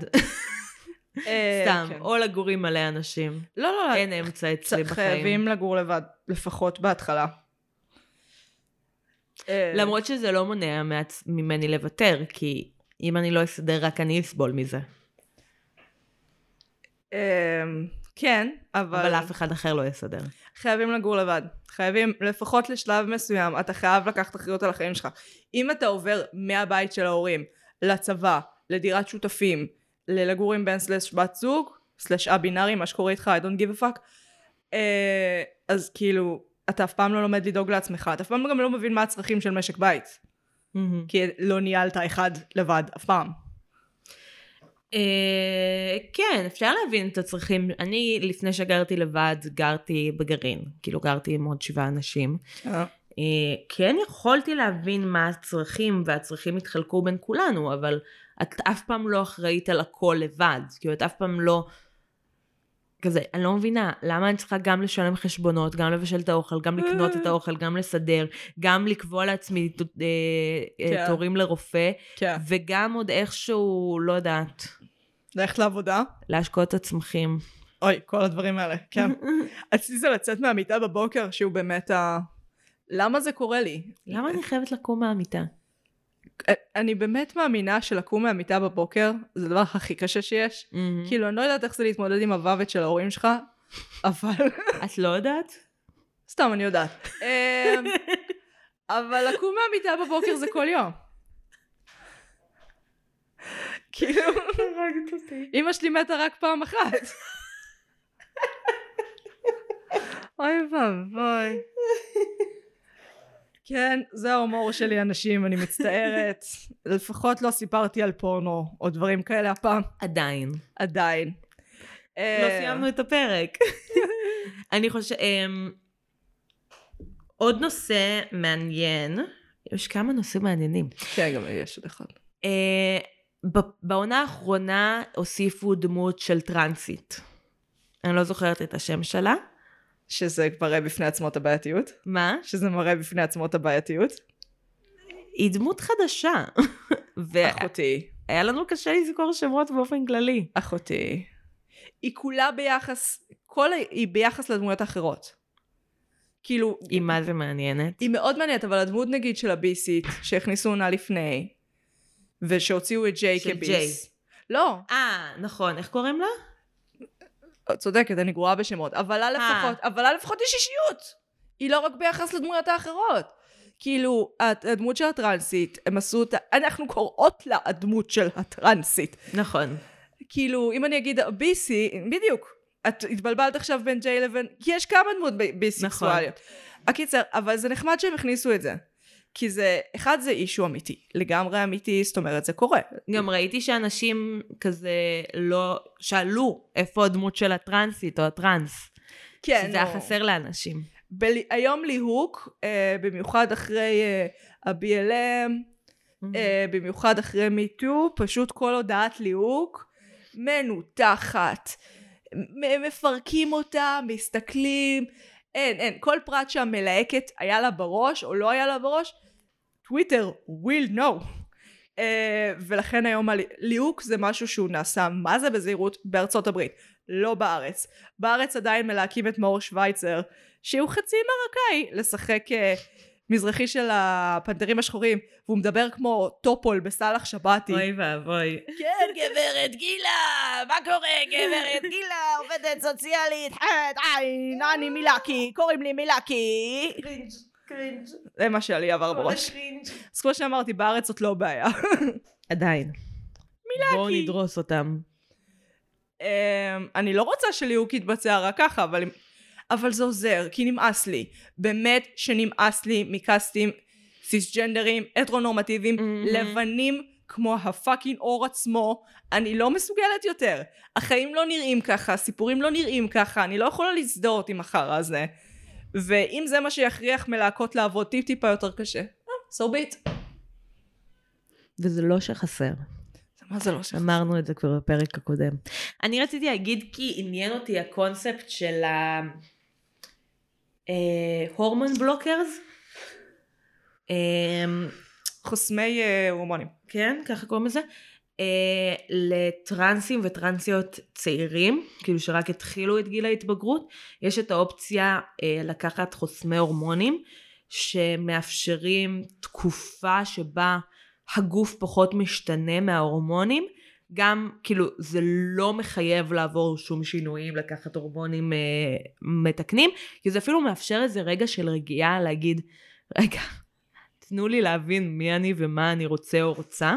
אה, סתם, כן. או לגור עם מלא אנשים. לא, לא, לא. אין אמצע אצלי בחיים. חייבים לגור לבד, לפחות בהתחלה. אה, למרות שזה לא מונע. ממני לוותר, כי אם אני לא אסדר, רק אני אסבול מזה. אה, כן, אבל, אבל אף אחד אחר לא יסדר. חייבים לגור לבד. חייבים, לפחות לשלב מסוים, אתה חייב לקחת אחריות על החיים שלך. אם אתה עובר מהבית של ההורים לצבא, לדירת שותפים, ללגור עם בן סלש בת זוג, סלש א-בינארי, מה שקורה איתך, I don't give a fuck, אה, אז כאילו, אתה אף פעם לא לומד לדאוג לעצמך, אתה אף פעם גם לא מבין מה הצרכים של משק בית. כי לא ניהלת אחד לבד, אף פעם. אה, כן, אפשר להבין את הצרכים. אני, לפני שגרתי לבד, גרתי בגרעין. כאילו, גרתי עם עוד שבעה אנשים. אה, כן יכולתי להבין מה הצרכים, והצרכים התחלקו בין כולנו, אבל את אף פעם לא אחראית על הכל לבד. כאילו, את אף פעם לא... כזה, אני לא מבינה, למה אני צריכה גם לשלם חשבונות, גם לבשל את האוכל, גם לקנות את האוכל, גם לסדר, גם לקבוע לעצמי אה, אה, כן. תורים לרופא, כן. וגם עוד איכשהו, לא יודעת, ללכת לעבודה. להשקות את הצמחים. אוי, כל הדברים האלה, כן. אצלי זה לצאת מהמיטה בבוקר, שהוא באמת ה... למה זה קורה לי? למה אני חייבת לקום מהמיטה? אני באמת מאמינה שלקום מהמיטה בבוקר זה הדבר הכי קשה שיש. מהמם. כאילו, אני לא יודעת איך זה להתמודד עם המוות של ההורים שלך, אבל... את לא יודעת? סתם, אני יודעת. אמ, אבל לקום מהמיטה בבוקר זה כל יום. כאילו, אמא שלי מתה רק פעם אחת. אוי ואבוי. כן, זה ההומור שלי, אנשים, אני מצטערת. לפחות לא סיפרתי על פורנו או דברים כאלה הפעם, עדיין. עדיין. לא אה, סיימנו את הפרק. אני חושבת... עוד נושא מעניין, יש כמה נושאים מעניינים. כן, גם יש עוד אחד. אה, בעונה האחרונה הוסיפו דמות של טרנסית. אני לא זוכרת את השם שלה. שזה מראה בפני עצמו את הבעייתיות. מה? שזה מראה בפני עצמו את הבעייתיות. היא דמות חדשה. והיה אחותי. לנו קשה לזכור שמות באופן כללי. אחותי. היא כולה ביחס, כל ה... היא ביחס לדמויות האחרות. כאילו, היא מה זה מעניינת. היא מאוד מעניינת, אבל הדמות נגיד של הביסית, שהכניסו עונה לפני, ושהוציאו את ג'יי של כביס. לא, אה, נכון, איך קוראים לה? צודקת, אני גרועה בשמות, אבל לה אה. לפחות, אבל לה לפחות יש אישיות. היא לא רק ביחס לדמויות האחרות. כאילו, הד- הדמות של הטרנסית, הם עשו אותה, אנחנו קוראות לה הדמות של הטרנסית. נכון. כאילו, אם אני אגיד ביסי, בדיוק. את התבלבלת עכשיו בין ג'יי לבין... כי יש כמה דמות ביסקסואליות. הקיצר, אבל זה נחמד שהם הכניסו את זה. כי זה, אחד זה אישו אמיתי, לגמרי אמיתי, זאת אומרת זה קורה. גם ראיתי שאנשים כזה לא שאלו איפה הדמות של הטרנסית או הטרנס. כן, שזה היה. חסר לאנשים. ב- היום ליהוק, אה, במיוחד אחרי אה, ה-BLM, אה, במיוחד אחרי מיטו, פשוט כל הודעת ליהוק מנותחת. מפרקים אותה, מסתכלים, אין, אין. כל פרט שהמלהקת היה לה בראש או לא היה לה בראש, טוויטר will know. Uh, ולכן היום הליהוק זה משהו שהוא נעשה מה זה בזהירות בארצות הברית, לא בארץ. בארץ עדיין מלהקים את מאור שווייצר, שהוא חצי מרוקאי, לשחק uh, מזרחי של הפנתרים השחורים, והוא מדבר כמו טופול בסאלח שבתי. אוי ואבוי. כן, גברת גילה, מה קורה, גברת גילה, עובדת סוציאלית, חד עין, אני מילאקי, קוראים לי מילאקי. זה מה שעלי עבר בראש. אז כמו שאמרתי, בארץ זאת לא בעיה. עדיין. בואו נדרוס אותם. אמ, אני לא רוצה שליהוק יתבצע רק ככה, אבל, אבל זה עוזר, כי נמאס לי. באמת שנמאס לי מקאסטים סיסג'נדרים, הטרונורמטיביים, מהמם. לבנים כמו הפאקינג אור עצמו. אני לא מסוגלת יותר. החיים לא נראים ככה, הסיפורים לא נראים ככה, אני לא יכולה להזדהות עם החרא הזה. ואם זה מה שיכריח מלהקות לעבוד טיפ טיפה יותר קשה, אה, so be it. וזה לא שחסר. זה מה זה לא שחושף? אמרנו את זה כבר בפרק הקודם. אני רציתי להגיד כי עניין אותי הקונספט של ה... אה, הורמון בלוקרס. אה, חוסמי אה, הורמונים. כן, ככה קוראים לזה. אה, לטרנסים וטרנסיות צעירים, כאילו שרק התחילו את גיל ההתבגרות, יש את האופציה אה, לקחת חוסמי הורמונים שמאפשרים תקופה שבה הגוף פחות משתנה מההורמונים. גם כאילו זה לא מחייב לעבור שום שינויים, לקחת הורמונים אה, מתקנים, כי זה אפילו מאפשר איזה רגע של רגיעה להגיד, רגע, תנו לי להבין מי אני ומה אני רוצה או רוצה.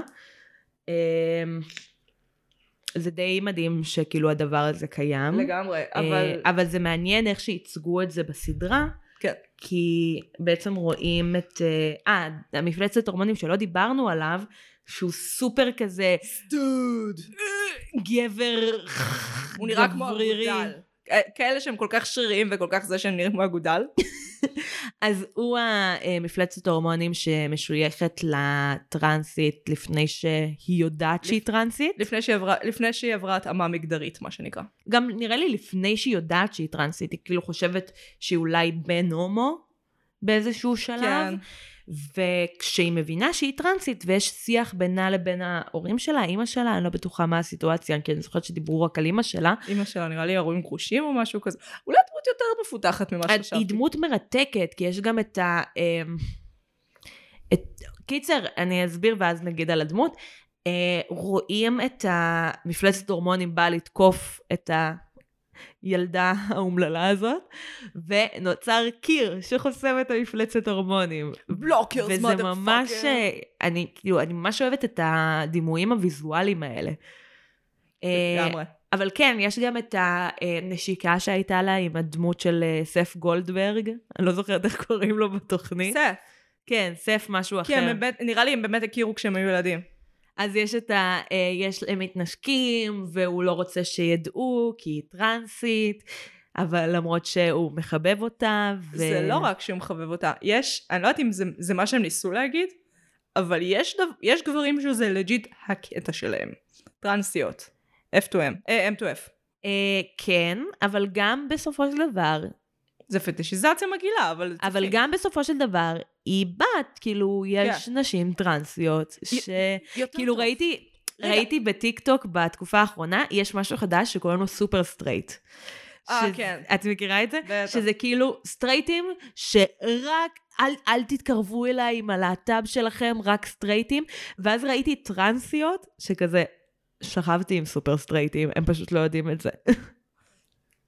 אמ, זה די מדהים שכאילו הדבר הזה קיים. לגמרי, אבל... אבל... אבל זה מעניין איך שייצגו את זה בסדרה, כן. כי בעצם רואים את... אה, אה, המפלצת הורמונים שלא דיברנו עליו, שהוא סופר כזה דוד. גבר הוא נראה כמו גברירי. כאלה שהם כל כך שריריים וכל כך זה שהם נראים כמו אגודל. אז הוא המפלצת ההורמונים שמשויכת לטרנסית לפני שהיא יודעת שהיא טרנסית. לפני שהיא עברה- לפני שהיא עברה התאמה מגדרית, מה שנקרא. גם נראה לי לפני שהיא יודעת שהיא טרנסית, היא כאילו חושבת שהיא אולי בן הומו באיזשהו שלב. כן. וכשהיא מבינה שהיא טרנסית ויש שיח בינה לבין ההורים שלה, אימא שלה, אני לא בטוחה מה הסיטואציה, כי אני זוכרת שדיברו רק על אימא שלה. אימא שלה נראה לי אירועים גרושים או משהו כזה. אולי דמות יותר מפותחת ממה שחשבתי. היא דמות מרתקת, כי יש גם את ה... אמ, את... קיצר, אני אסביר ואז נגיד על הדמות. אה, רואים את המפלצת הורמונים באה לתקוף את הילדה האומללה הזאת, ונוצר קיר שחוסם את המפלצת הורמונים. בלוקרס, וזה ממש, אה, אני כאילו, אני ממש אוהבת את הדימויים הוויזואליים האלה. אה, לגמרי. אבל כן, יש גם את הנשיקה שהייתה לה עם הדמות של אה, סף גולדברג, אני לא זוכרת איך קוראים לו בתוכנית. סף. כן, סף משהו הם אחר. באמת, נראה לי הם באמת הכירו כשהם היו ילדים. אז יש את ה... אה, יש, הם מתנשקים, והוא לא רוצה שידעו, כי היא טרנסית, אבל למרות שהוא מחבב אותה, ו... זה לא רק שהוא מחבב אותה. יש, אני לא יודעת אם זה, זה מה שהם ניסו להגיד, אבל יש, dude, יש גברים שזה legit הקטע שלהם. טרנסיות. F2M. אה, M2F. אה, כן, אבל גם בסופו של דבר, זה פטישיזציה מגעילה, אבל... אבל. גם בסופו של דבר, היא בת, כאילו, יש נשים טרנסיות, ש... יותר כאילו טוב. ראיתי, רגע. ראיתי בטיק טוק בתקופה האחרונה, יש משהו חדש שקוראים לו super straight. אה, ש- כן. את מכירה את זה? בטח. שזה כאילו סטרייטים שרק, אל, אל תתקרבו אליי עם הלהט"ב שלכם, רק סטרייטים. ואז ראיתי טרנסיות שכזה, שכבתי עם סופר סטרייטים, הם פשוט לא יודעים את זה.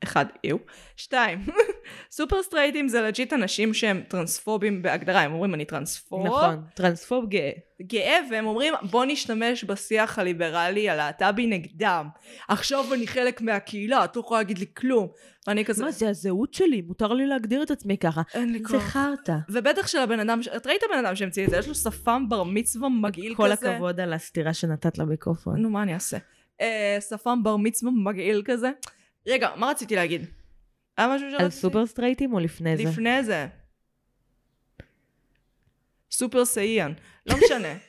אחד, איו. שתיים, סופר סטרייטים זה legit אנשים שהם טרנספובים בהגדרה, הם אומרים אני טרנספוב, נכון, טרנספוב גאה. גאה, והם אומרים בוא נשתמש בשיח הליברלי הלהט"בי נגדם. עכשיו אני חלק מהקהילה, את לא יכולה להגיד לי כלום. ואני כזה, מה זה הזהות שלי, מותר לי להגדיר את עצמי ככה. אין לי זה כוח. חרטא. ובטח של הבן אדם, את ראית הבן אדם שהמציא את זה? יש לו שפם בר מצווה מגעיל כל כזה. הכבוד על הסתירה שנתת למיקרופון. נו, מה אני אעשה? אה, שפם בר מצווה מגעיל כזה. רגע, מה רציתי להגיד? היה משהו שרציתי? על סופר סטרייטים או לפני זה? לפני זה. סופר סאיאן. לא משנה.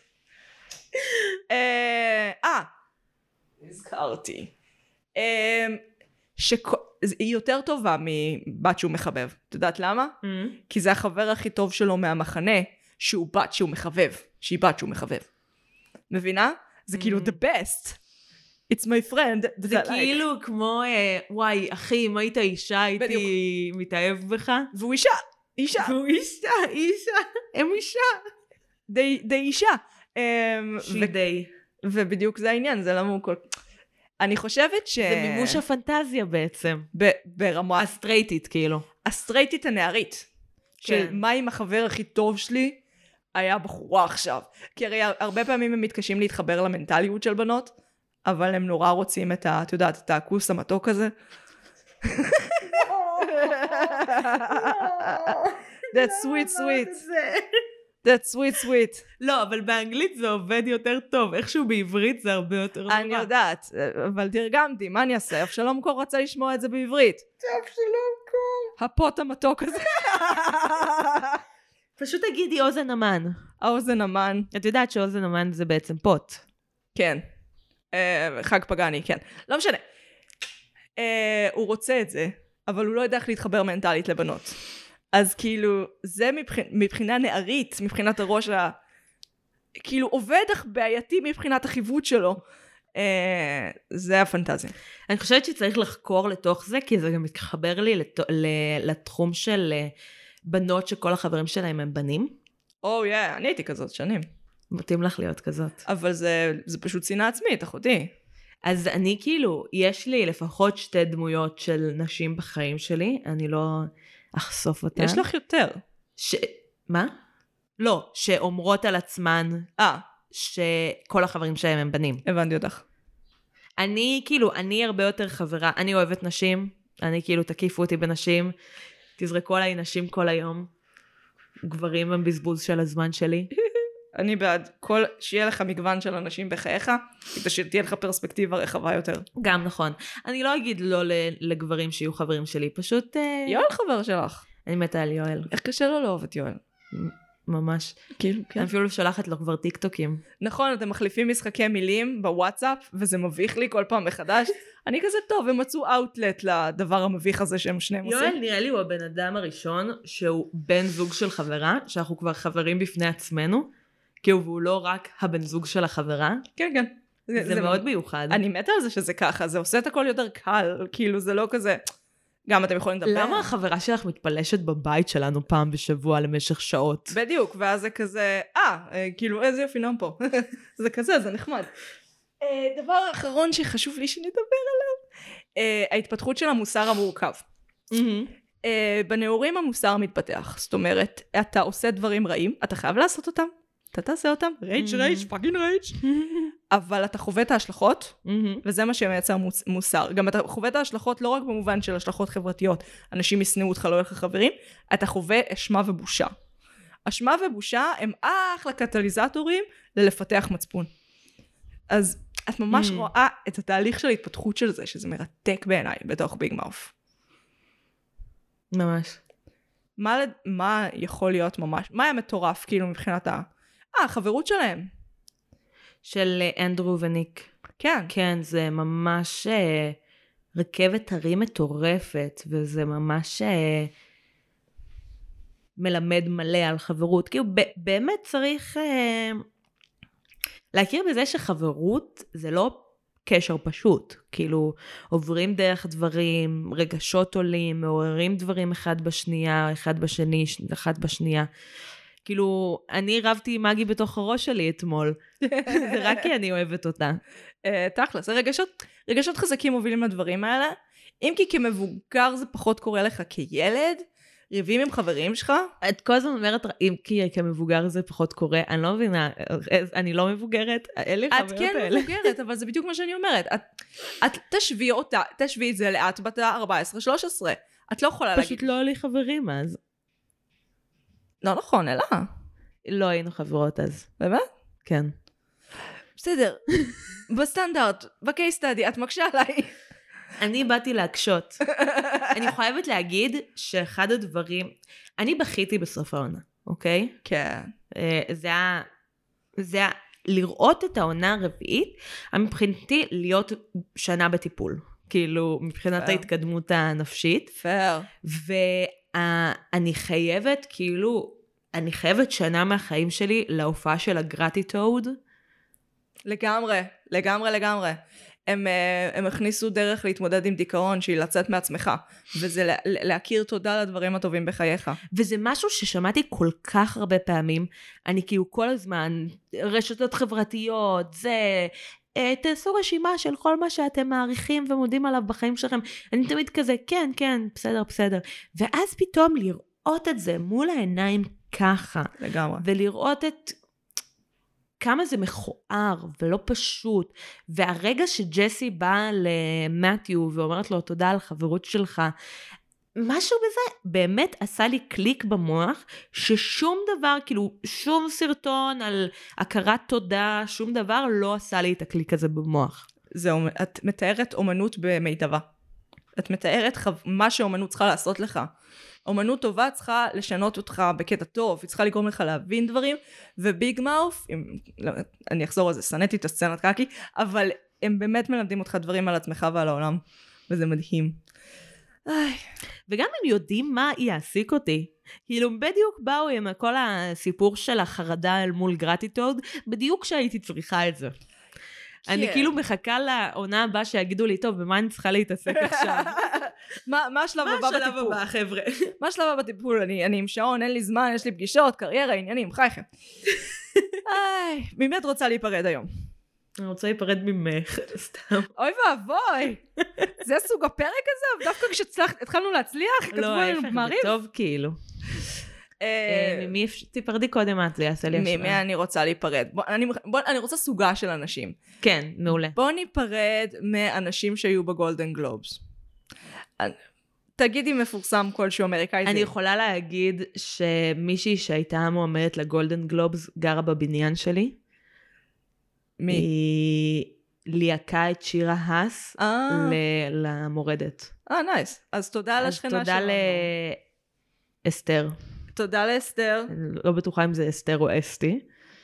אה, אה, נזכרתי. אה, שכו- היא יותר טובה מבת שהוא מחבב. את יודעת למה? Mm. כי זה החבר הכי טוב שלו מהמחנה, שהוא בת שהוא מחבב. שהיא בת שהוא מחבב. מבינה? זה כאילו the best. It's my friend. זה I like. כאילו כמו, אה, וואי, אחי, אם היית אישה, הייתי מתאהב בך. והוא אישה. אישה. והוא אישה, אישה, הם אישה. די, די אישה. אמ, ו- די. ובדיוק זה העניין, זה למה הוא כל... אני חושבת ש... זה מימוש הפנטזיה בעצם. ב- ברמה... הסטרייטית, כאילו. הסטרייטית הנערית. של כן. מה אם החבר הכי טוב שלי היה בחורה עכשיו. כי הרי הרבה פעמים הם מתקשים להתחבר למנטליות של בנות, אבל הם נורא רוצים את ה... את יודעת, את הכוס המתוק הזה. That's sweet sweet. That's sweet sweet. לא, אבל באנגלית זה עובד יותר טוב. איכשהו בעברית זה הרבה יותר נורא. אני יודעת, אבל תרגמתי, מה אני אעשה? אבשלום קור רצה לשמוע את זה בעברית. אבשלום קור. הפוט המתוק הזה. פשוט תגידי אוזן המן. האוזן המן. את יודעת שאוזן המן זה בעצם פוט. כן. אה, חג פגאני, כן. לא משנה. אה, הוא רוצה את זה, אבל הוא לא יודע איך להתחבר מנטלית לבנות. אז כאילו, זה מבח... מבחינה נערית, מבחינת הראש ה... כאילו עובד אך בעייתי מבחינת החיווט שלו. אה, זה הפנטזיה. אני חושבת שצריך לחקור לתוך זה, כי זה גם מתחבר לי לת... לתחום של אה, בנות שכל החברים שלהם הם בנים. או oh, יא, yeah, אני הייתי כזאת שנים. מתאים לך להיות כזאת. אבל זה, זה פשוט שנאה עצמית, אחותי. אז אני כאילו, יש לי לפחות שתי דמויות של נשים בחיים שלי, אני לא אחשוף אותן. יש לך יותר. ש... מה? לא, שאומרות על עצמן אה, שכל החברים שלהם הם בנים. הבנתי אותך. אני כאילו, אני הרבה יותר חברה, אני אוהבת נשים, אני כאילו, תקיפו אותי בנשים, תזרקו עליי נשים כל היום. גברים הם בזבוז של הזמן שלי. אני בעד כל, שיהיה לך מגוון של אנשים בחייך, כדי שתהיה לך פרספקטיבה רחבה יותר. גם נכון. אני לא אגיד לא לגברים שיהיו חברים שלי, פשוט... אה, יואל חבר שלך. אני מתה על יואל, איך קשה לו לאהוב את יואל? ממש. כאילו, כן. אני אפילו שולחת לו כבר טיקטוקים. נכון, אתם מחליפים משחקי מילים בוואטסאפ, וזה מביך לי כל פעם מחדש. אני כזה טוב, הם מצאו אאוטלט לדבר המביך הזה שהם שניהם עושים. יואל נראה לי הוא הבן אדם הראשון שהוא בן זוג של חברה, שאנחנו כבר חברים בפני עצמנו, כי הוא לא רק הבן זוג של החברה, כן, כן. זה, מאוד מיוחד. אני מתה על זה שזה ככה, זה עושה את הכל יותר קל, כאילו זה לא כזה... גם אתם יכולים לדבר. למה החברה שלך מתפלשת בבית שלנו פעם בשבוע למשך שעות? בדיוק, ואז זה כזה, אה, אה, כאילו איזה יופי נועם פה. זה כזה, זה נחמד. אה, דבר אחרון שחשוב לי שנדבר עליו, אה, ההתפתחות של המוסר המורכב. בנעורים המוסר מתפתח, זאת אומרת, אתה עושה דברים רעים, אתה חייב לעשות אותם, אתה תעשה אותם, rage rage fucking rage, אבל אתה חווה את ההשלכות, וזה מה שמייצר מוס, מוסר. גם אתה חווה את ההשלכות לא רק במובן של השלכות חברתיות, אנשים ישנאו אותך, לא יהיו לך חברים, אתה חווה אשמה ובושה. אשמה ובושה הם אחלה קטליזטורים ללפתח מצפון. אז את ממש Mm. רואה את התהליך של ההתפתחות של זה, שזה מרתק בעיניי בתוך Big Mouth. ממש. מה, מה יכול להיות ממש, מה היה מטורף כאילו מבחינת ה... אה, החברות שלהם. של אה, אנדרו וניק. כן. כן, זה ממש אה, רכבת הרים מטורפת, וזה ממש אה, מלמד מלא על חברות. כאילו, ב- באמת צריך להכיר בזה שחברות זה לא קשר פשוט. כאילו, עוברים דרך דברים, רגשות עולים, מעוררים דברים אחד בשנייה, אחד בשני, אחד בשנייה. כאילו, אני רבתי עם מגי בתוך הראש שלי אתמול. זה רק כי אני אוהבת אותה. אה, תכל'ס, רגשות, רגשות חזקים מובילים לדברים האלה. אם כי כמבוגר זה פחות קורה לך כילד, ריבים עם חברים שלך, את כל הזמן אומרת, אם כי כמבוגר זה פחות קורה, אני לא מבינה, אני לא מבוגרת, אין לי את חוויות כן האלה. מבוגרת, אבל זה בדיוק מה שאני אומרת. את, את תשווי אותה, תשווי את זה לאט בת ה-14-13. את לא יכולה להגיד, פשוט לא היו לי חברים אז. לא נכון, אלא, לא היינו חברות אז. באמת? כן. בסדר, בסטנדרט, בקייס סטאדי, את מקשה עליי. אני באתי להקשות. אני חייבת להגיד שאחד הדברים, אני בכיתי בסוף העונה, אוקיי? כן. אה, זה היה, זה היה לראות את העונה הרביעית, מבחינתי להיות שנה בטיפול. כאילו, מבחינת. ההתקדמות הנפשית. פייר. ואני חייבת, כאילו, אני חייבת שנה מהחיים שלי להופעה של הגרטיטוד. לגמרי, לגמרי, לגמרי. הם, אה, הם הכניסו דרך להתמודד עם דיכאון שהיא לצאת מעצמך, וזה לה, להכיר תודה לדברים הטובים בחייך. וזה משהו ששמעתי כל כך הרבה פעמים. אני כאילו כל הזמן, רשתות חברתיות, זה... אה, תעשו רשימה של כל מה שאתם מעריכים ומודים עליו בחיים שלכם. אני תמיד כזה, כן, כן, בסדר, בסדר. ואז פתאום לראות את זה מול העיניים ככה, לגמרי. ולראות את כמה זה מכוער ולא פשוט. והרגע שג'סי באה למתיו ואומרת לו תודה על החברות שלך, משהו בזה באמת עשה לי קליק במוח, ששום דבר, כאילו שום סרטון על הכרת תודה, שום דבר לא עשה לי את הקליק הזה במוח. זהו, את מתארת אומנות במיטבה. את מתארת חו... מה שאומנות צריכה לעשות לך. אומנות טובה צריכה לשנות אותך בקטע טוב, היא צריכה לגרום לך להבין דברים, וביג מאוף, אם... לא, אני אחזור על זה, שנאתי את הסצנת קקי, אבל הם באמת מלמדים אותך דברים על עצמך ועל העולם, וזה מדהים. איי, וגם הם יודעים מה יעסיק אותי. כאילו, בדיוק באו עם כל הסיפור של החרדה אל מול גרטיטוד, בדיוק כשהייתי צריכה את זה. אני כן. כאילו מחכה לעונה הבאה שיגידו לי, טוב, במה אני צריכה להתעסק עכשיו? מה מה השלב מה הבא השלב בטיפול? הבא, חבר'ה? מה השלב הבא בטיפול? אני עם שעון, אין לי זמן, יש לי פגישות, קריירה, עניינים, חייכם. ממי את רוצה להיפרד היום? אני רוצה להיפרד ממך, סתם. אוי ואבוי! זה סוג הפרק הזה? דווקא כשהתחלנו להצליח, כתבו לא, עלינו ההפך, זה גמרים? טוב כאילו. אה, אה, ממי. תיפרדי קודם את, זה יעשה לי ממי השראה. אני רוצה להיפרד? אני רוצה סוגה של אנשים. כן, מעולה. בוא ניפרד מאנשים שהיו בגולדן גלובס. תגידי מפורסם כלשהו אמריקאי. אני יכולה להגיד שמישהי שהייתה מועמדת לגולדן גלובס גרה בבניין שלי. מי? היא ליהקה את שירה האס אה, למורדת. אה, nice. אז תודה אז לשכנה תודה שלנו. לאסתר. תודה לאסתר. אני לא בטוחה אם זה אסתר או אסתי.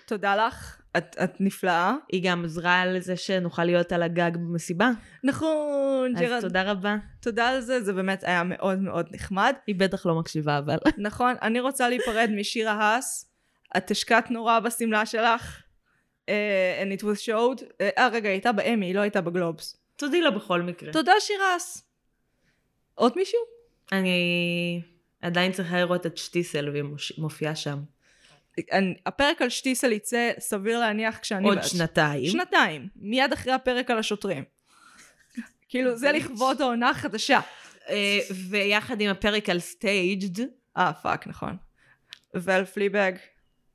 תודה לך. את, את נפלאה. היא גם עזרה לזה שנוכל להיות על הגג במסיבה. נכון, אז ג'רד. תודה רבה. תודה על זה, זה באמת היה מאוד מאוד נחמד. היא בטח לא מקשיבה אבל. נכון, אני רוצה להיפרד משירה האס. את השקעת נורא בשמלה שלך. אה, and it was showed. אה, אה, רגע, היא הייתה באמי, היא לא הייתה בגלובס. תודי לה בכל מקרה. תודה שירה האס. עוד מישהו? אני עדיין צריכה לראות את שטיסל והיא מופיעה שם. אני, הפרק על שטיסל יצא סביר להניח כשאני... עוד בת- שנתיים. שנתיים. מיד אחרי הפרק על השוטרים. כאילו, זה לכבוד העונה החדשה. אה, ויחד עם הפרק על Staged אה, fuck, נכון. ועל פליבג.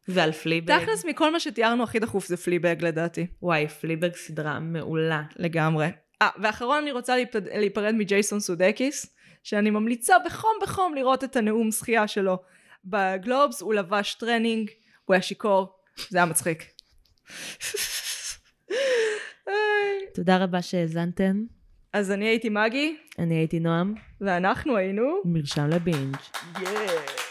ועל פליבג. תכלס, מכל מה שתיארנו הכי דחוף זה Fleabag לדעתי. וואי, Fleabag סדרה מעולה. לגמרי. אה, ואחרון אני רוצה להיפרד, מג'ייסון סודקיס, שאני ממליצה בחום בחום לראות את הנאום זכייה שלו בגלובס, הוא לבש טרנינג, הוא היה שיכור, זה היה מצחיק. תודה רבה שהאזנתם. אז אני הייתי מגי, אני הייתי נועם, ואנחנו היינו... מרשם לבינג'. Yeah.